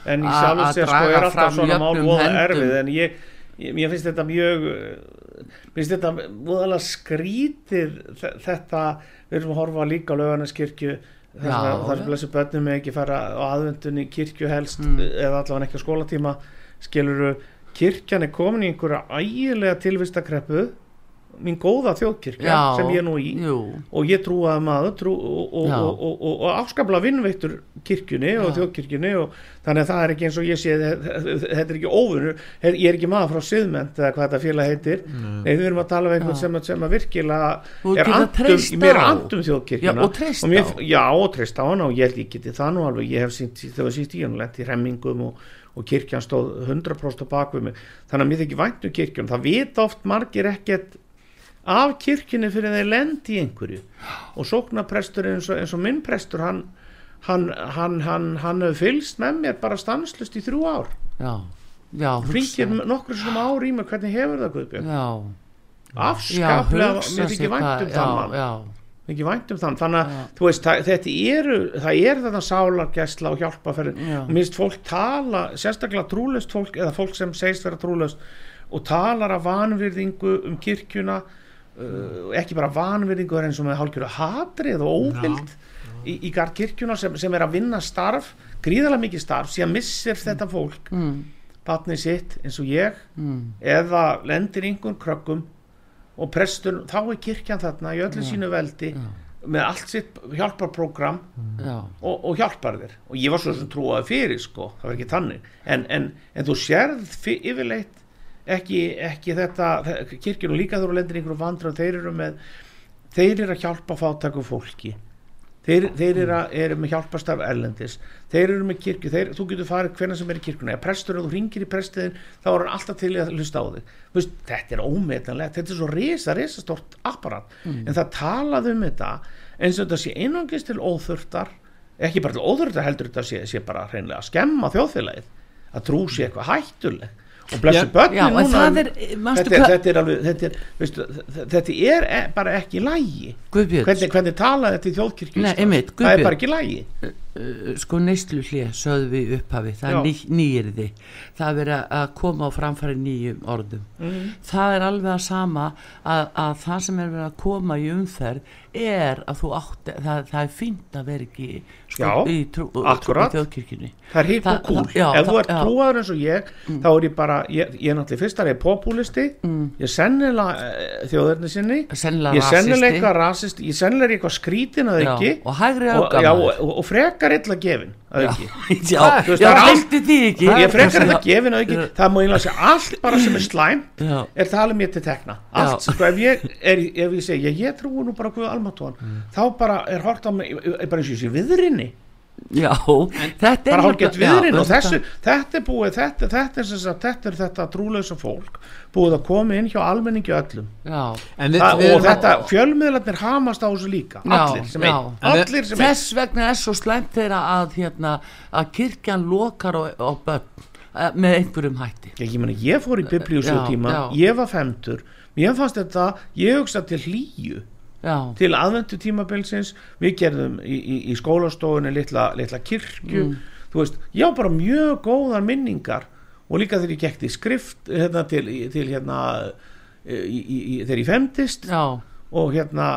en í Að- að sér sko er alltaf svona mál voða höndum. erfið en ég, ég, finnst þetta mjög uh, finnst þetta voðalega skrítið þe- þetta, við erum að horfa líka á lögarnaskirkju þar blessu börnum með ekki fara á aðvendunni kirkju helst Mm. eða allavega ekki á skólatíma skiluru, kirkjan er komin í einhverja ægilega tilvistakreppu mín góða þjóðkirkja Já, sem ég er nú í. jú, og ég trúaði maður trú, og, og, og, og, og, og afskaplega vinnveittur kirkjunni og Já. þjóðkirkjunni og þannig að það er ekki eins og ég sé þetta er ekki óvinnur, ég er ekki maður frá siðment eða hvað þetta félag heitir. Nei. Við erum að tala um einhvern sem, sem að virkilega er andum, mér er andum þjóðkirkjuna. Og treyst mér, á. já og treyst á hana og ég held ég geti það nú alveg. Ég hef sínt, þegar síst í hann lent í remmingum og, og kirkjan stóð 100% á bakvið mig. Þannig að mér þykir vænt um kirkjun það vita oft margir ekkert af kirkjunni fyrir þeir lendi í einhverju. Og sóknarprestur eins og, eins og minn prestur hann hann, hann, hann, hann hefur fylgst með mér bara stanslust í þrjú ár. Já, já ringir hugsa. nokkur sem ár í mig hvernig hefur það Guðbjörn já, afskaplega, mér sig þykir vænt um hvað- það já, ekki vænt um þann. Þannig að þú veist, það, þetta eru það er þetta sálargesla og hjálpaferð Já. og minnst fólk tala sérstaklega trúlust fólk eða fólk sem segist vera trúlust og talar af vanvirðingu um kirkjuna uh, ekki bara er eins og með hálfgjörðu hatrið og óvild í, í garð kirkjuna sem, sem er að vinna starf gríðarlega mikið starf síðan missir þetta fólk mm, batnið sitt eins og ég mm, eða lendir einhvern krökkum og prestur, þá er kirkjan þarna í öllu Já. sínu veldi með allt sitt hjálparprogram já, og, og hjálpar þér. Og ég var svo sem trúaði fyrir sko, það var ekki þannig. En, en, en þú sérð yfirleitt ekki, ekki þetta kirkjun og líka þú lendir einhverju vandröð þeir eru með þeir eru að hjálpa fátakum fólki. Þeir, þeir eru, að, eru með hjálpastarf erlendis. Þeir eru með kirkju, þeir, þú getur farið hvernig sem er í kirkjuna, eða prestur og þú ringir í prestiðin þá er hann alltaf til að hlusta á þig. Vist, þetta er ómetanlegt, þetta er svo risa, risa stort apparat, en það talað um þetta eins og þetta sé einangist til óþurftar, ekki bara til óþurftar heldur þetta sé, sé bara hreinlega að skemma þjóðfélagið, að trú sé eitthvað hættuleg og blessu en núna það er, manstu þetta, er, þetta er alveg þetta er, veistu, þetta er e- bara ekki lægi hvernig, hvernig talaði þetta í þjóðkirkju Nei, Íslands? einmitt, það er bara ekki lægi uh, sko neyslu hlið sögðu við upphafi, það er ný, nýyrði. Það er verið að koma á framfæri nýjum orðum. Mhm. það er alveg að sama að, að það sem er verið að koma í umferð er að þú átti það, það er fínt að vera ekki sko, Já, í, þjóðkirkjunni. Það er hitt og kúl það- já, ef þú ert trúaður eins og ég þá er ég bara, ég, ég er náttúrulega fyrst að ég er populisti. Mm. ég er sennilega uh, þjóðarni sinni. Sennilega ég er sennilega eitthvað rasist ég er sennilega eitthvað skrítin að ekki. og og, og, og, og frekar illa gefin að ekki já, já, það er viltu því ekki. Ég frekar illa Já. gefin að ekki það má einlega segja allt bara sem er slæm Já. er talið mér til tekna? Allt, Já. sko, ef ég, er, ef ég segi ég, ég trúi nú bara Guð almatóan Mm. þá bara er hort á mig bara eins og ég sé viðrinni já, þetta er bara hálfgett nefnilega- viðrin já, og þetta- þessu, þetta er búið þetta, þetta, er, sem sagt, þetta er þetta trúlausa fólk búið að koma inn hjá almenningi öllum. Já. En við, Þa, við og þetta, fjölmiðlarnir hamast á þessu líka. Já, allir sem já. einn En allir sem einn. Þess vegna er svo slæmt þeirra að hérna, að kirkjan lokar á, á börn eh, með einhverjum hætti. Ég, ég, meni, ég fór í biblíusjóð Já, tíma já. ég var femtur mér fannst þetta, ég hugsa til hlýju já, til aðvendu tímabilsins við gerðum í, í, í skólastofunni litla, litla kirkju. Mm. þú veist, ég á bara mjög góðar minningar og líka þegar ég gekk til skrift hérna, til, til hérna í, í, í, þegar ég femtist já, og hérna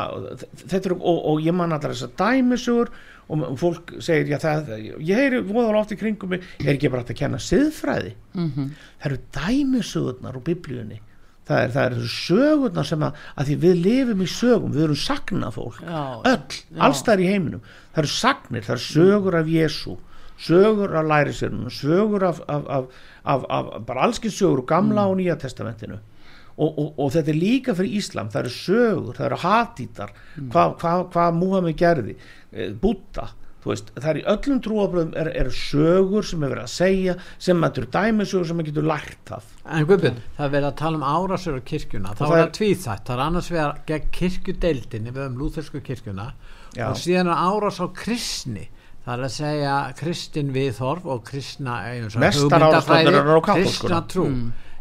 er, og, og ég man allar þessar dæmisugur og fólk segir já, það, ég heyri voðalega oft í kringum mig er ekki bara hægt að kenna siðfræði? Mhm, það eru dæmisugurnar úr biblíunni það er, það er sögurnar sem að, að því við lifum í sögum, við erum sagnafólk já, öll, alls þær í heiminum. Það eru sagnir, það eru sögur af Jésu sögur af lærisirunum sögur af, af, af, af, af bara allskið sögur gamla og nýja testamentinu. Og, og, og þetta er líka fyrir Íslam það eru sögur, það eru hatítar hvað hva, hva Múhammed gerði eh, þú veist það er í öllum trúabröðum er, er sögur sem er verið að segja, sem eru dæmisögur sem maður getur lært af. En Guðbjörn, það er verið að tala um árásur á kirkjuna, þá er það tvíþætt, það er annars vegar gegn kirkjudeildinni, við höfum lúþersku kirkjuna Já. og síðan er árás á kristni, það er að segja kristin viðhorf og kristna og Mestar árásirnar eru á kaþólskuna. kristna trú.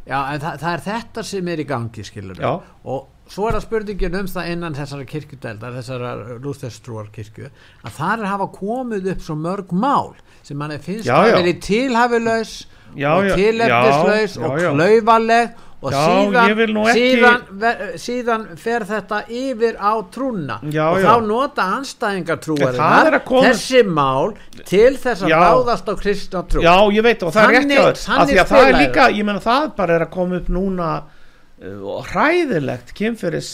Já, en það, það er þetta sem er í gangi, skilur og svo er það spurningin um það innan þessara kirkjudeildar, þessara lúþerstrúar kirkju, að það er hafa komið upp svo mörg mál sem mann finnst Já, að vera tilhafilaus Já, og tilefnislaus og klaufaleg og síðan, ekki- síðan, ver, síðan fer þetta yfir á trúna. Já, og þá nota anstæðingar er að trúarinnar koma- þessi mál til þess að ráðast á kristna trú. Já, ég veit og það er af þannig því að það er líka, ég menna það bara er að koma upp núna og hræðilegt kynferðis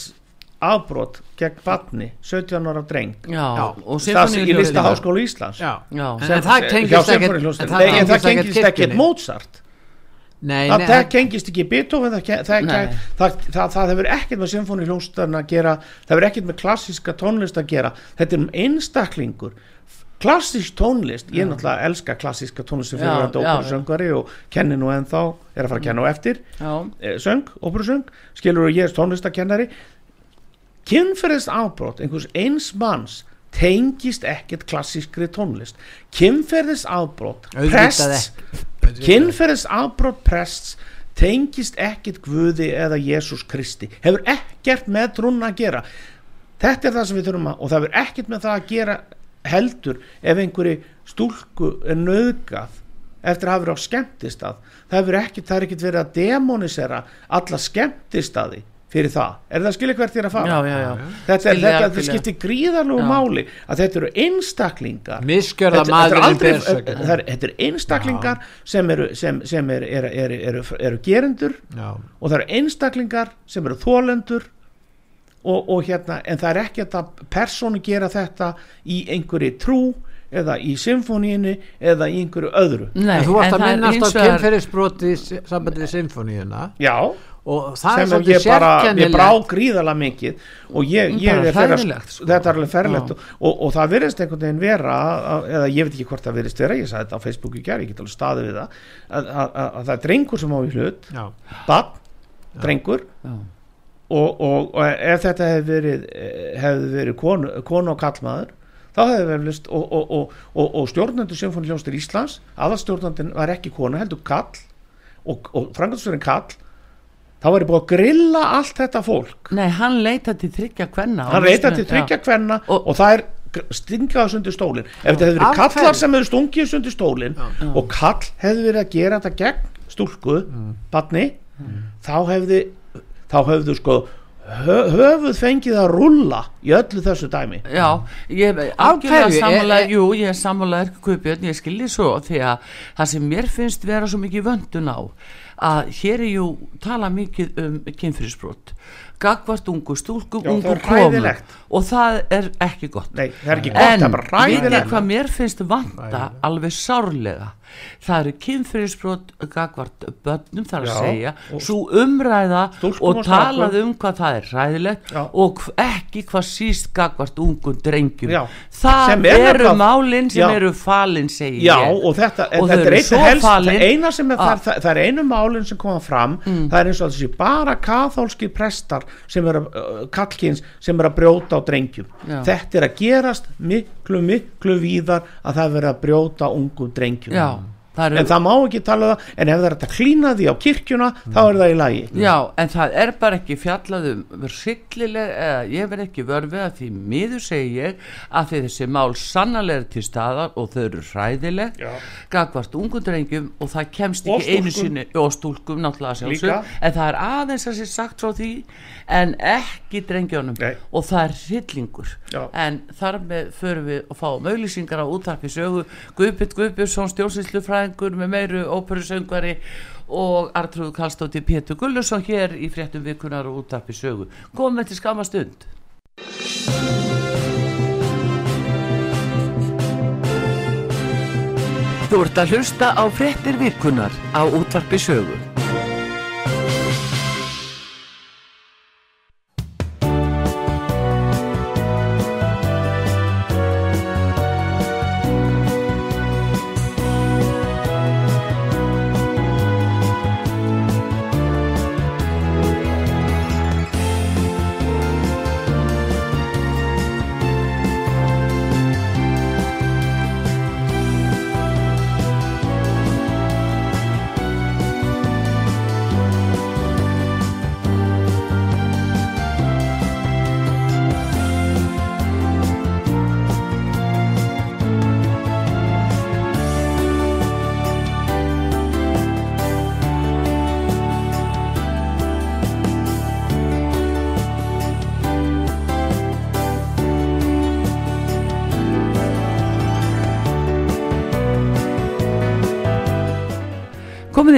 afbrot gegn batni 17 ára dreng já, það í sinfóníuhljóðin lista líka. háskóla Íslands Já. Já. En, Sem- en það hjá tengist ekkert Sinfóníuhljómsveit. en það gengist ekkert ekkert Mozart Nei, það, nei, það gengist ekki Beethoven það, það, það, Nei. það, það, það hefur ekkert með symfónihljónstarna að gera það hefur ekkert með klassíska tónlist að gera þetta er um einstaklingur klassísk tónlist, ég náttúrulega elska klassíska tónlist sem fyrir já. óperusöngvari og kenni nú ennþá, er að fara að kenna á eftir. Já, eh, söng, óperusöng skilur ég er tónlistakennari kynferðist ábrot einhvers eins manns tengist ekkert klassískri tónlist. Kynferðist Auðvitað prests kynferðist ábrot prests tengist ekkert Guði eða Jésús Kristi. Hefur ekkert með trúna að gera. Þetta er það sem við þurfum að og það hefur ekkert með það að gera heldur ef einhverju stúlku er nöðgað eftir að hafa verið á skemmtistað það er ekkert verið að demonisera alla skemmtistaði fyrir það, er það að skilja hvert er að fara? Já, já, já. þetta, er, Skilja þetta, þetta skiptir gríðarlegu máli að þetta eru einstaklingar. Misgjörða þetta, þetta, maðurinn er, þetta er einstaklingar sem eru, sem, sem er, er, er, eru, eru gerendur og það eru einstaklingar sem eru þólendur og, og hérna en það er ekki að persónu gera þetta í einhverju trú eða í symfóníinu eða í einhverju öðru. Nei, en þú varst að minnast á hins vegar- kynferðisbroti í sambandi við symfóníuna já, og það er sem svolítið ég bara ég brá gríðalega mikið. Og ég, ég er hræðilegt, sko. þetta er alveg ferlegt og, og, og það virðist einhvern veginn vera eða ég veit ekki hvort það virðist vera ég sagði þetta á Facebook í gerð, ég get alveg staðið við það að, að, að, að það er drengur sem á í hlut Já. bann, drengur Já. Og, og, og ef þetta hefði verið hefði verið konu, konu og kallmaður þá hefði verið list og, og, og, og, og stjórnendur Symfóniljónstur Íslands aðalstjórnandinn var ekki konu heldur kall og, og frangandstjórinn kall þá var ég búið að grilla allt þetta fólk. Nei, hann leita til þryggja kvenna hann reyta til þryggja kvenna Og- og það er stinga þessu undir stólinn. Ef þetta hefði verið kallar hverju? sem hefði stungið undir stólinn og kall hefði verið að gera þetta gegn stúlku, Mm. barni þá hefði þá hefðu sko hö, höfuð fengið að rulla í öllu þessu dæmi. Já, ég er hverju? sammála, Er- jú, ég sammála er Guðbjörn, ég skilji svo því að það sem mér finnst vera svo mikið vöndun á að hér er jú tala mikið um kynfyrirsbrot gagvart ungu, stúlku, Já, ungu komu og það er ekki gott. Nei, er ekki gott, en vitið hvað mér finnst vanta alveg sárlega það eru kynfyrirsbrot gagvart börnum þar að Já, segja. Svo umræða og talað um hvað það er ræðilegt Já. og ekki hvað síst gagvart ungum drengjum. Já. það Sem er eru nefnilega- málinn sem eru falin segi Já, ég. og þetta, Og þetta er svo helst, falin það er, það, það, það er einu málinn sem koma fram, það er eins og þessi bara kathólski prestar sem eru uh, kallkins sem eru að brjóta á drengjum. Þetta er að gerast miklu, miklu víðar að það er verið að brjóta ungum drengjum. já, það En það má ekki tala um það, en ef það er að klína því á kirkjuna, þá er það í lagi. Já, en það er bara ekki fjallað um hryllileg, eða ég verð ekki vörfið að því miður segi ég að þessi mál sannarlega er til staðar og þau eru hræðileg gagvart ungum drengjum og það kemst Og ekki einu stúlkum. sinni og stúlkum náttúrulega sjálfsög en það er aðeins að sé sagt frá því en ekki drengjónum Nei. og það er hryllingur Já. en þar með förum við að fá mögulýsingar stjórnsýslufræðingur með meiru óperusöngvari og Artrúð Kallstóttir Pétur Gullusson hér í fréttum vikunar og útarpi sögu komum við til skamma stund Þú ert að hlusta á fréttir vikunar á útvarpi sögu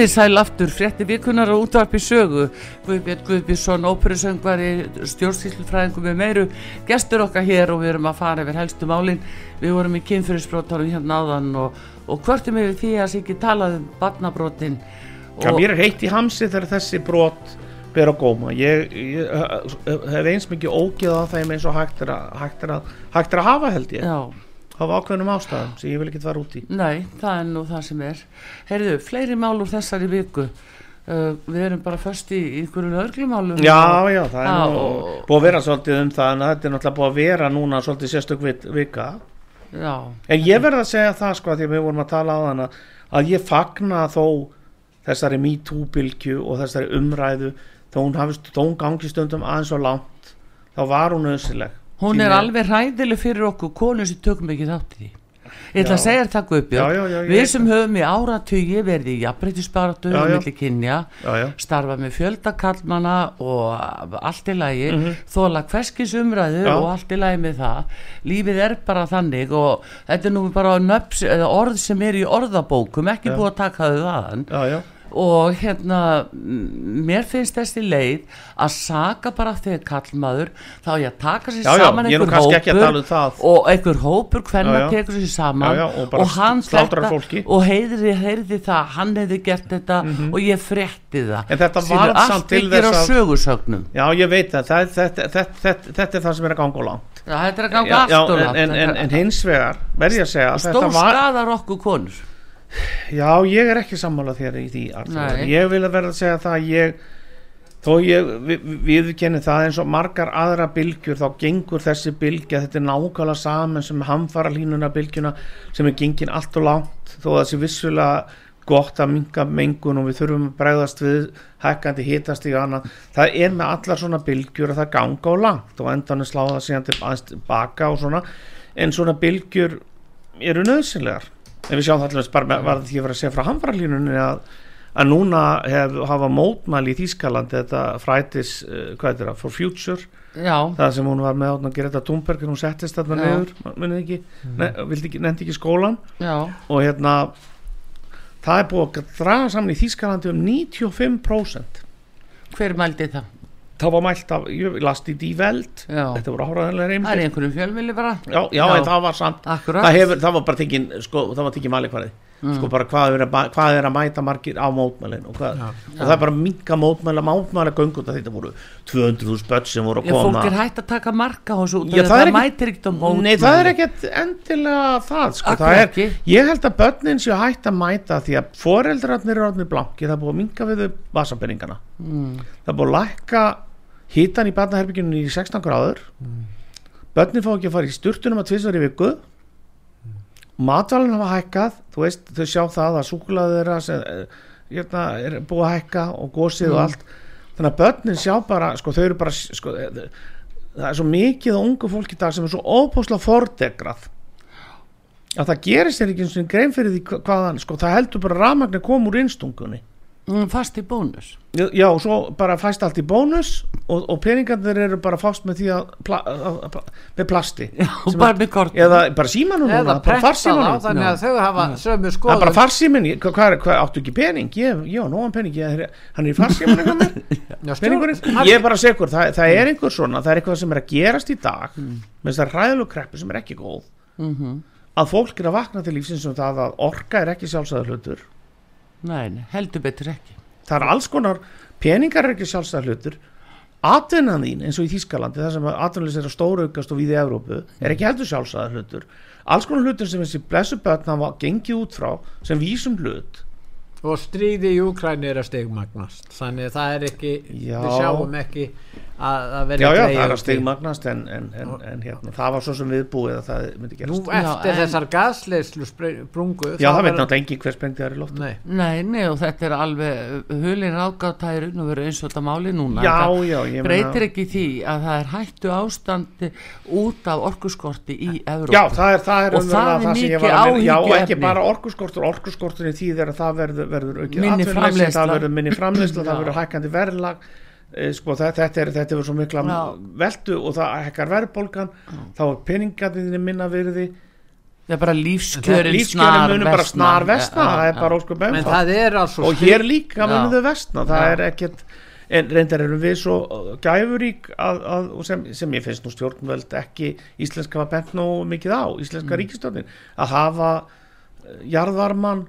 Komið þið sæl aftur, frétti vikunar og útvarpi sögu, Guðbjörn Guðbjörnsson, óperusöngvari, stjórnsýslufræðingum með meiru, gestur okkar hér og við erum að fara yfir helstu málin, við vorum í kynfyrirsbrótarum hérna áðan og, og hvörtum yfir því að það sé ekki talað um barnabrótin Já, mér er heitt í hamsi þegar þessi brot ber á góma. Ég, ég hef eins mikið ógeð á þeim eins og hægt er að, hægt er að, hægt er að hafa held ég. Já, Hafa ákveðnum ástæðum sem ég vil ekki fara út í. nei, það er nú það sem er. Heyrðu, fleiri mál úr þessari viku, uh, við erum bara först í einhverju lögreglumálum. Já, já, það er Já, nú og- búið að vera svolítið um það en þetta er náttúrulega búið að vera núna svolítið sérstök vika. Já, En ég verð að segja það sko að því við vorum að tala á þann að ég fagna þó þessari MeToo-bylgju og þessari umræðu þó hún, hún gangi stundum aðeins og langt þá var hún öðsileg. Hún er alveg hræðileg fyrir okkur konur sem tökum ekki þátt í því. Ég ætla að segja þér það Guðbjörn, Já, já, já, við sem höfum í áratugi verið í jafnbreytisbaratu Já, og já. milli kynja, starfa með fjöldakallmana og allt í lagi, Mhm. þóla hverskis umræðu Já. og allt í lagi með það. Lífið er bara þannig og þetta er nú bara eða orð sem er í orðabókum, ekki búið að taka þau aðan Já, já. Og hérna mér finnst þessi leið að saka bara þegar kallmaður þá ég að taka sér Já, já, saman nú einhver hópur um það. og einhver hópur hvernig Já, já. tekur sér saman Já, já, og bara hann þetta og heyrði, heyrði það hann hefði gert þetta og ég frétti það. En þetta til allt byggir á þess að- sögursögnum Já, ég veit það, það þetta, þetta, þetta, þetta er það sem er að ganga á langt. Já, þetta er að ganga Já, allt já, og langt en, en, en hins vegar, verð ég að segja, stór var, skadar okkur konur já, ég er ekki sammála þér í því, Arthur. Ég vil að verða að segja það, að ég, þó ég við, við kenni það eins og margar aðra bylgjur, þá gengur þessi bylgja, þetta er nákvæmlega saman sem hamfara línuna bylgjuna, sem er gengin allt og langt, þó að sé vissulega gott að minga mengun og við þurfum að bregðast við hækkandi hitast í annað. Það er með allar svona bylgjur að það ganga á langt og endan er sláða síðan til aðeins tilbaka og svona en svona bylgjur eru nöðsynlegar en við sjáum það alveg bara með- var því að vera að segja frá hamfarlínunni að, að núna hef, hafa mótmæli í Þýskaland þetta Fridays, uh, hvað er það, for future? Já, það sem hún var með að gera þetta Thunberg hún settist þarna Já. niður munið ekki, ne, vildi ekki, nefndi ekki skólan já, og hérna það er búið að draga saman í Þýskalandi um 95% hver mældi það? Það var mælt af, ég las í Já, þetta voru áhraðanlega það er reymdir einhverjum fjölmili bara. Já, já, Já. en það var samt það, hefur, það var bara tekin, sko, það var tekin mælikvarði. Sko bara hvað er, að, hvað er að mæta margir á mótmælin og, hvað, og það er bara minga mótmæla, mótmæla göngut þetta voru 200.000 börn sem voru að Já, fólk koma. er hægt að taka marka á þessu út það er það mætir ekkert á mótmæli Nei, það er ekkert endilega það sko. Það er. Ég held að börnin séu hægt að mæta því að foreldrarnir eru orðnir blanki það búið að minga við þau vasapeningana mm. það búið að lækka hitan í barnaherbygginu í 16 gráður. Börnin fá ekki að fara í sturtunum að tvisvar í viku. Matvælinn hafa hækkað. Þú veist, þau sjá það að súkulaði þeirra sem, eh, hérna, er búið að hækka og gósið og allt. Þannig að börnin sjá bara, sko, þau eru bara sko, eh, það er svo mikið á ungu fólk í dag sem er svo óbúslega fordegrað að það gerist þér ekki eins og grein fyrir því hva- hvaðan, sko, það heldur bara rafmagni kom úr innstungunni Mm, fast í bónus. Já, já, og svo bara fæst allt í bónus og, og peningarnir eru bara fást með því að, pla, að, að með plasti. Og Sem bara með kort eða bara símanum núna, eða bara prenta þá farsímanum þannig að þau hafa sömu það er bara farsímin, hvað, hvað, hvað áttu ekki pening? Ég, já, nógan pening, ég, hann er í Já, peningurinn. hann- ég er bara segur, það, það er einhver svona það er eitthvað sem er að gerast í dag með þessar ræðilegu kreppu sem er ekki góð mm að fólk er að vakna til lífsins um það að orka er ekki sjálfsæður hlutur Nei, heldur betur ekki. Það er alls konar peningar er ekki sjálfstæða hlutur atvinnan þín eins og í Þýskalandi þar sem atvinnlis er að stóraukast og við í Evrópu er ekki heldur sjálfstæða hlutur. Alls konar hlutur sem þessi blessu börn hafa gengið út frá sem vísum hlut. Og stríði í Úkræni er að stegmagnast þannig að það er ekki Já. við sjáum ekki að, að já já það er að stigmagnast en, en, en, en hérna, það var svo sem viðbúið að það myndi nú gerast eftir Já, þessar gasleyslu brungu já það veit náttúrulega engin hver sprengdi það í loft Nei. Nei, nei, og þetta er alveg hulin ráðgátæri og verið eins og þetta máli núna. Já Það já ég breytir ekki því að það er hættu ástandi út af orkuskorti í Evrópu. Já, það er, það er Og það er mikið meina. Já, og ekki bara orkuskortur, orkuskortur í því þegar það verður, Minni það framleysla, það verður hækkandi verðlag sko, þetta, þetta er, þetta er svo mikla Já. veldu og það hækkar verðbólgan þá er peningarnir minna virði Það er bara lífskjörin lífskjörin munum bara snar vestna Já, það er bara óskum alveg og hér líka munum Já. þau vestna það Já. er ekkert en reyndar erum við svo gæfurík að, að, sem, sem ég finnst nú stjórnvöld ekki íslenska var bent nú mikið á íslenska mm. ríkistjórnin að hafa eh, jarðvarman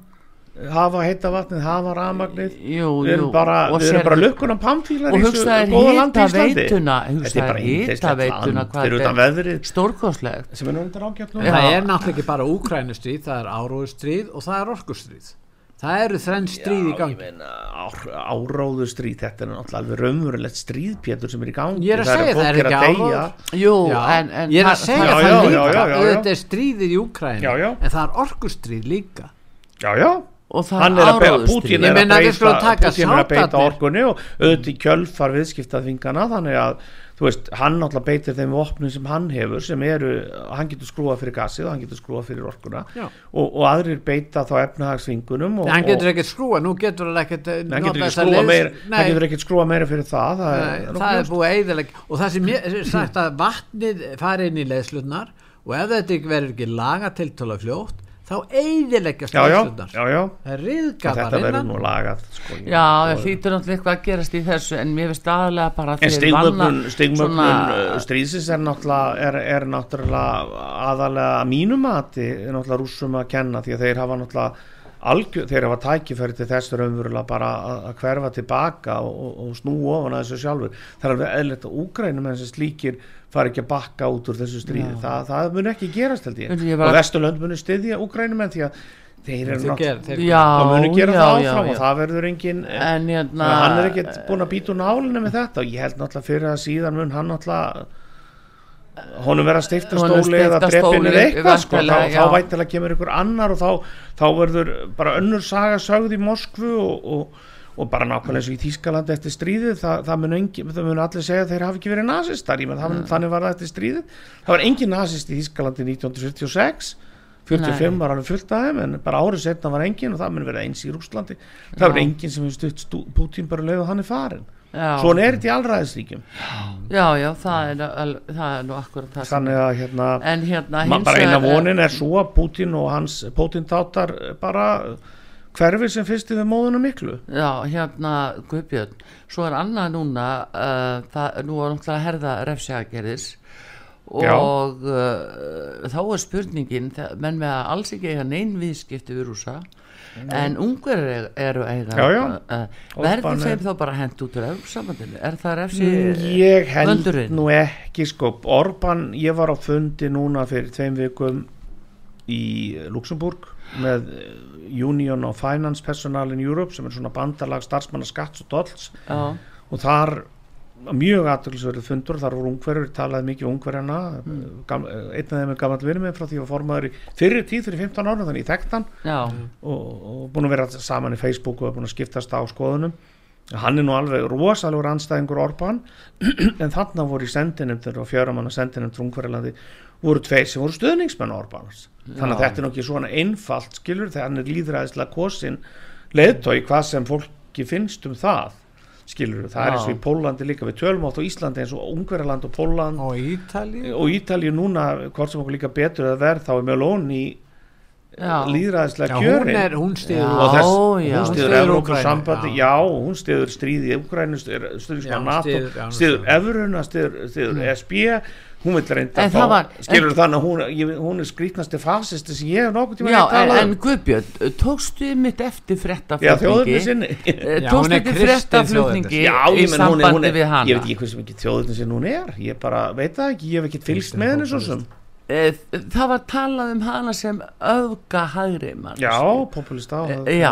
hafa heita vatnið, hafa rafmagnið. Jú, við erum bara, bara lukkunum pamfílar og hugsaðir Íslandi. veituna þetta er hugsaðir yndislegt veituna hvað þetta er veðrið. stórkostlegt. Sem er nú undir ágætt nú Já. það er náttúrulega ekki bara Úkrænustríð það er áróðustríð og það er orkustríð. Það eru þrenn stríð í gangi. áráður stríð þetta er náttúrulega alveg raunverulegt stríð Pétur sem er í gangi. Ég er að Það segja, fólk það er að ekki deyja. áróður. Jú, Já, en, en ég er að það- segja það líka auðvitað er stríðið í já. en það er orkustríð líka. Já, já og það er. Putin Ég er að við skulum taka orkunni og auðvitað í kjölfar viðskiptaþvingana þannig að þú veist, hann náttúrulega beitir þeim vopnum sem hann hefur sem eru, hann getur skrúað fyrir gasið og hann getur skrúað fyrir orkuna. Og, og aðrir beita þá efnahagsþvingunum og, hann getur ekkert skrúa, nú getur hann ekkert eh, hann getur þessa skrúa hann getur ekki skrúa meira fyrir það það Nei, er, það er búið að eiðaleg og það sem ég sagt að vatnið fari inn í leðslutnar og ef þetta verður ekki laga tiltöla fljótt þá eiðileggjast já það er riðgafar þetta verður nú lagað sko, Já, það hlýtur náttúrulega eitthvað að gerast í þessu en mér finnst aðalega bara En þeir stigmögnun, vanna stigmögnun svona- uh, stríðsins er náttúrulega, er, er náttúrulega aðalega að mínum mati er náttúrulega rússum að kenna því að þeir hafa náttúrulega algjör, þeir hafa tækifæri til þess raunverulega bara að, að hverfa tilbaka og, og, og snúa ofan að þessu sjálfur. Það er alveg eðlert að úgrænum en þessi slíkir fari ekki að bakka út úr þessu stríði. Það, það mun ekki gerast held ég. Ég bara- og Vesturlönd muni styðja úgrænum en því að þeir eru náttúrulega þeir- Já, það muni gera já, það já, áfram já. og það verður engin En hérna Þannig að hann er ekkert búin að býta úr nálinu með þetta. Og ég held náttúrulega fyrir að síðan mun hann náttúrulega honum vera stifta Honum stóli eða eða eitthvað sko, þá, þá já. væntilega kemur ykkur annar og þá, þá verður bara önnur saga sögð í Moskvu og, og, og bara nákvæmlega og í Þýskalandi eftir stríðið það, það mun, mun allir segja að þeir hafi ekki verið nazistar menn mm. þannig var það eftir stríðið það var engin nazist í Þýskalandi 1946 45 Nei. var alveg fullt af þeim en bara árið setna var engin og það mun verið eins í Rúslandi það var Já. engin sem hefur stutt Putin bara lögðu hann er farin já, svona er þetta í allræðisríkjum já, já, það er, al- það er nú akkurat það þannig að hérna en hérna bara eina vonin er svo að Putin og hans Putin tátar bara hverfi sem fyrst við móðuna miklu. Já, hérna Guðbjörn, svo er annað núna uh, það, nú er náttúrulega að herða refsjagerðis og uh, þá er spurningin það- menn með að alls ekki eiga neinn viðskipti við rúsa en ungar eru eiga Já, já. uh, verður er- þeim þá bara hent út úr samandinu, er það refsi ég held vöndurinn? nú ekki sko. Orban, ég var á fundi núna fyrir tveim vikum í Luxemburg með eh, Union of Finance Personnel in Europe sem er svona bandalag starfsmanna skatts og dolls. Já, og þar mjög aðtöklisverið fundur, þar voru ungverður talaði mikið um ungverjana mm. einn af þeim er gammal vinur með frá því að formaður í fyrir tíð fyrir 15 ára þannig ég þekkt hann. Já, og, og búin að vera saman í Facebook og búin að skiptast á skoðunum. Hann er nú alveg rosalegur anstæðingur Orban en þarna voru í sendinemndur og fjöramanna sendinemndur ungverðalandi voru tveir sem voru stöðningsmenn Orbans þannig að þetta er nokkið svona einfalt skilur hann er líðræðislega kosin leiðtói hvað sem fólki finnst um það skilur það er Já. eins og í Pólandi líka við tölum átt á Íslandi eins og Ungverjaland og Póland og Ítali og Ítalíu núna hvort sem okkur líka betur eða verð þá er Meloni já. líðræðislega kjörin. er, hún stiður hún stiður Úkraínu, já. hún stiður stríði Ukrænu, stiður hún stiður styður. Evruna, stiður, stiður SB hún vil reynda En fá var- skilur þannig að hún, ég, hún er skrítnasti fasisti sem ég hef nokkuð tíma Já, að en, tala en um Guðbjörn, tókstu mitt eftir sinni. Eh, tókstu fréttaflutningi já, í ég menn hún er, hún sambandi er við hana? ég veit ekki hversu mikið þjóðurinn sinni hún er. Ég bara veit það ekki, ég hef ekki fylgst með henni svo sem. Eh, það var talað um hana sem mann já, populista á Eh, já,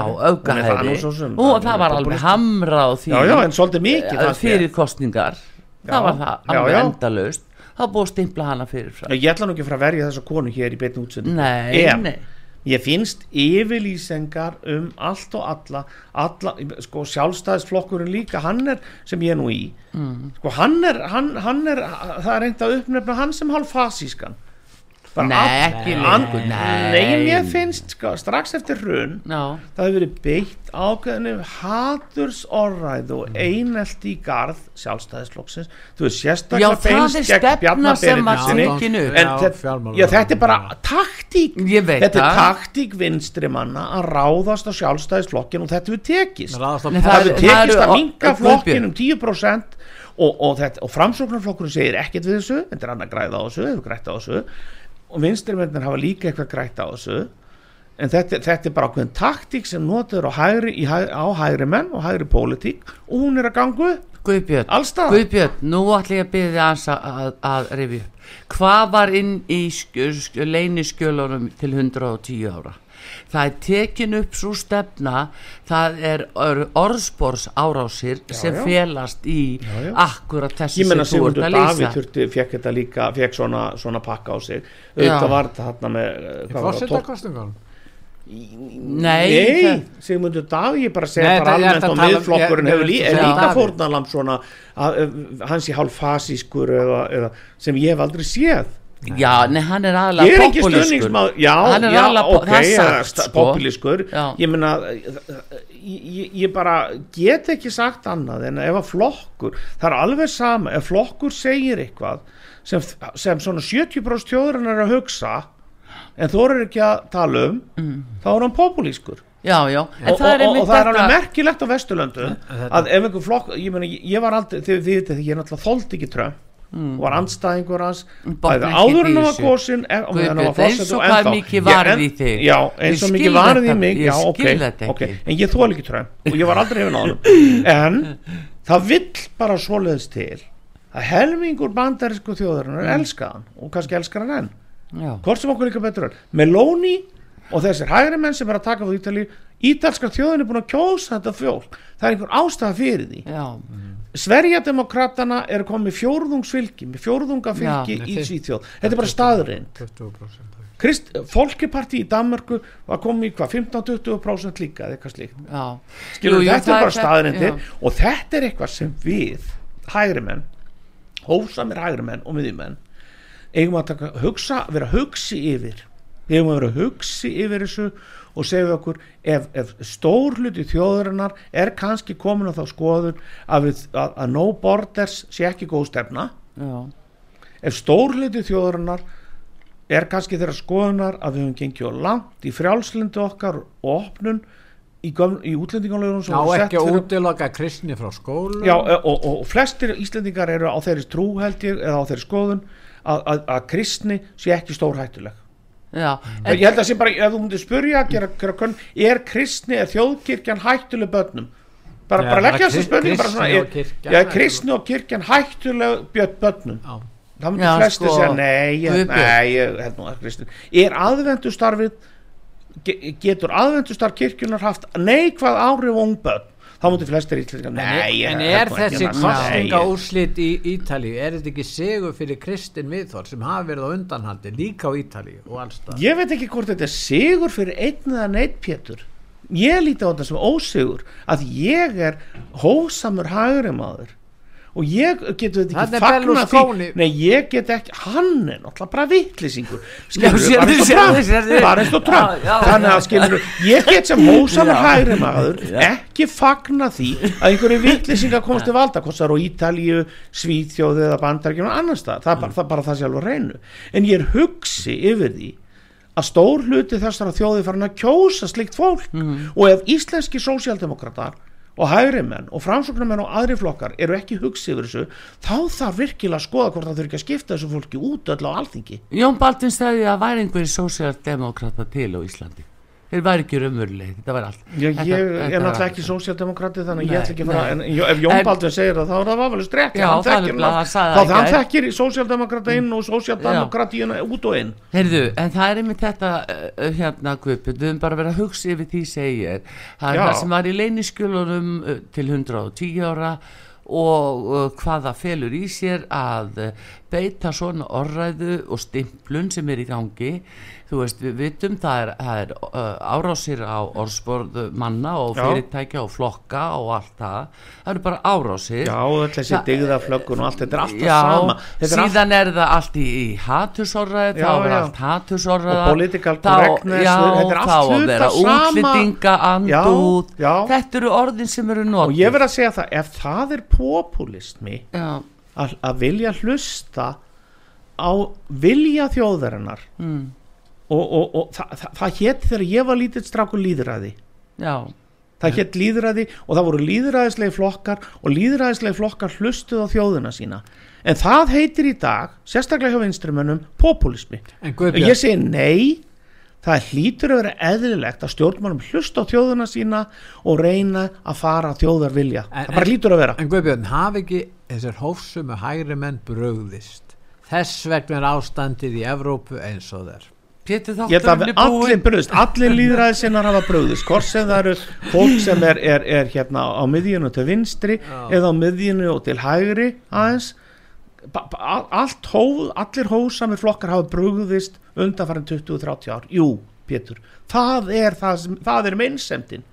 sem, og hún það var alveg hamra á því já, já, en svolítið mikið fyrir kostningar það var það alveg já. Var búið að stimpla hana fyrir frá ég ætla nú ekki að fara að verja þessa konu hér í beinni útsendingu nei, En- nei Ég finnst yfirlýsingar um allt og alla, alla sko sjálfstæðisflokkurinn líka, hann er sem ég er nú í, Mm. sko hann er, hann, hann er, það er reynd að uppnefna hann sem hálf fasískan. Bara Nei, all- ekki hann- lengur, nei. Nei, mér finnst, sko, strax eftir hrun, já, það hefur verið beitt ákveðinu haturs orræð og einelt í garð sjálfstæðisflokksins, þú veist, Já, sérstaklega það er beinst gegn stefna Bjarna sem var Benediktssyni. tekin upp. En Já, þetta- fjármála- Já, þetta er bara taktík Ég veit Þetta er það. taktík vinstri manna að ráðast á sjálfstæðisflokkin og þetta hefur tekist Ráðast á Nei, Það það hefur er- tekist það að eru- minka Guðbjörn. flokkin um 10% og, og, þetta, og framsóknarflokkurinn segir ekkert við þessu þetta er annað græða á þessu, hefur grætt á þessu og vinstri mennir hafa líka eitthvað grætt á þessu. En þetta, þetta er bara ákveðin taktík sem notur á hægri, í, á hægri menn og hægri pólitík. Og hún er að Guðbjörn allstað Guðbjörn, nú ætla ég að byrja aðeins að, að, að upp. Hvað var inn í skjö, skjö, leyniskjölunum til 110 ára það er tekin upp svo stefna það er orðspors árásir sem já. felast í Já, já. akkurat þessu ég menna sem þú ert Sigmundur að Davíð lýsa þurfti, fekk þetta líka fekk svona, svona pakka á sig Já. auðvitað var þetta þarna með eh, hvað var það, tók- Fórsetakostingunum Nei, Nei, Sigmundur Davíð, ég bara segja bara ég almennt og um- miðflokkurinn ég- hefur lí, ég- er Já. líka Davíð. fórnalamb svona að, að, hans í hálf fasískur eða, eða, sem ég hef aldrei séð já, nei, hann er Ég aðalega er ekki stöðningsmáð, já, Hann er já, ok, er sko. popúlískur Já. Ég meina ég, ég- ég bara get ekki sagt annað en ef að flokkur það er alveg sama, ef flokkur segir eitthvað sem, sem svona 70% þjóðurinn er að hugsa en þú eru ekki að tala um þá er hann popúlískur já, já, en og, það er og, og, einmitt og það er alveg þetta merkilegt á Vesturlöndum að ef einhver flokk ég, meni, ég var aldrei, þið vitið því ég náttúrulega þóldi ekki Trump og var andstæðingur hans. Bæði áður en var þessu. kosin eins og hvað mikið Ég- varð en- í þig. já, eins og mikið varð í mig já, skil ok, þetta ok, ekki. en ég þól ekki Trump. Og ég var aldrei hefinn á hann en það vill bara svoleiðis til að helmingur bandarísku þjóðarinnar Mm. elska hann og kannski elskar hann enn. Já, hvort sem okkur líka betur Meloni og þessir hægri menn sem er að taka frá Ítali ítalska þjóðin er búin að kjósa þetta fjól það er einhver ástæða fyrir því. Já, Sverjademokratana eru komið fjórðungsfylgi með fjórðungafylgi í Svíþjóð. Þetta er bara staðreind 20% Krist, Folkeparti í Danmarku var komið í hvað 15-20% líka eða eitthvað slíkt. Já. Skilur, Jú, jú, þetta það er bara já. og þetta er eitthvað sem við hægri menn hósamir hægri menn og miðjumenn eigum að taka, hugsa, vera hugsi yfir. Við eigum að vera hugsi yfir þessu og segja okkur ef, ef stór hluti þjóðurinnar er kannski komin á þá skoðun að, við, að, að no borders sé ekki góð stefna Já. ef stór hluti þjóðurinnar er kannski þeirra skoðunar að við höfum gengið langt í frjálslindu okkar og opnun í, í útlendingalögunum sem Já, ekki að útiloka kristni frá skólu Já, e- og, og, og flestir Íslendingar eru á þeirri trú held ég eða á þeirri skoðun að, að, að kristni sé ekki stórhættuleg Já. Ég held að sé bara, ef þú myndir spurja gera, gera, könn, er kristni, er þjóðkirkjan hættuleg börnum? Bara, bara leggja þessu spurning bara svona, og er, kirkjan já, hættuleg. kristni og kirkjan hættuleg börnum? Já. það myndir Já, flestir sko, segja nei, ég, nei, ég held nú að kristni. Er aðvendustarfið ge- getur aðvendustarf kirkjunar haft neikvað áhrif á ungbörn þá myndir flestir íslendingar nei, en er þessi ég- úrslit í Ítalíu er þetta ekki sigur fyrir kristin viðþór sem hafa verið á undanhaldi líka á Ítalíu og allstað ég veit ekki hvort þetta er sigur fyrir einn eða neitt pétur. Ég líti á þetta sem ósigur að ég er hósamur hægri maður og ég getur þetta ekki fagna því. nei ég get ekki, hann er náttúrulega bara sérðu. bara Já, já, þannig að skilur ég get sem hósamur Já. hægri maður ekki fagna því að einhverju vitlýsingar komast til valda er á Ítalíu, Svíþjóði eða Bandaríkjum og annars það, það er bara það, bara það sjálf á reynu en ég er hugsi yfir því að stór hluti þessara þjóði farin að kjósa slikt fólk. Og ef íslenski sósíaldemokratar og hægri menn og framsóknarmenn og aðri flokkar eru ekki hugsi yfir þessu þá þarf virkilega að skoða hvort það þurfi ekki að skipta þessu fólki út öll á alþingi. Jón Baldvin sagði að væri einhverjir sósíaldemokrata til á Íslandi þeir væri ekki raunveruleg þetta væri allt. Já, ég er var náttúrulega ekki sósíaldemokrati þannig ég ætla ekki að fara en ef Jón Baldvin segir það þá er það vafalist rétt þá gær. þekkir sósíaldemokrata inn og sósíaldemokratíuna út og inn. Heyrðu, en það er einmitt þetta uh, hérna Guðbjörn, við höfum bara verið að hugsa yfir því segir, það er það sem var í leyniskjölunum uh, til 110 ára og hvað það felur í sér að beita svona orræðu og stimplun sem er í gangi. Þú veist, við vitum það er, það er árásir á orðsporð manna og fyrirtækja og flokka og allt það, það eru bara árásir. Já, öll þessi Það- digðaflöggun og allt þetta er alltaf Já, sama. Þetta er allt- síðan er það allt í, í hatursorræði, Já, þá er allt hatursorræða Og political correctness, já, þetta er allt hluta sama. útlendinga andúð, Já, já. þetta eru orðin sem eru og notið ég verð að segja það ef það er populismi já, að, að vilja hlusta á vilja þjóðarinnar. Mm, og, og, og það, það, það hétt þegar ég var lítill strákur líðræði já, það hétt líðræði og það voru líðræðislegi flokkar og líðræðislegi flokkar hlustuð á þjóðina sína. En það heitir í dag, sérstaklega hjá vinstrimönnum populismi en Guðbjörn, ég segi nei það hlýtur að vera eðlilegt að stjórnmálum hlusta á þjóðina sína og reyna að fara þjóðar vilja En- það bara hlýtur að vera. en Guðbjörn hafi ekki þessar hófsumu hægri menn brugðist? Þess vegna er ástandið í Evrópu eins og þær Pétur er við allir bröðist, allir líðræðisinnar hafa bröðist hvort sem það eru fólk sem er, er, er hérna á miðjunu til vinstri Já. eða á miðjunu og til hægri aðeins all- allt hó, allir hósamir flokkar hafa bröðist undanfærin 20-30 ár. Jú, Pétur, það er það, það er meinsemdin.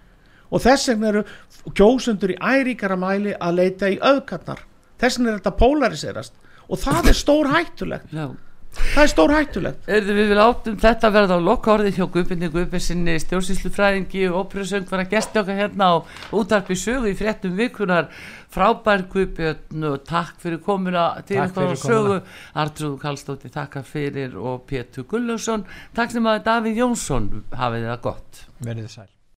Og þess vegna eru kjósundur í æríkara mæli að leita í öðkarnar þess vegna er þetta polariserast og það er stór hættulegt Já. Það er stór hættulegt við vil áttum þetta verða á lokka orðið hjá Guðbjörni Guðbjörnsinni stjórnsýslufræðingi og óperusöng var að gesta okkar hérna á útarpi sögu í fréttum vikunar frábær Guðbjörn og takk fyrir komuna til okkar á sögu. Artrúð Kallstóttir takka fyrir og Pétur Gullarsson takk sem að Davíð Jónsson hafið það gott. Verið sæl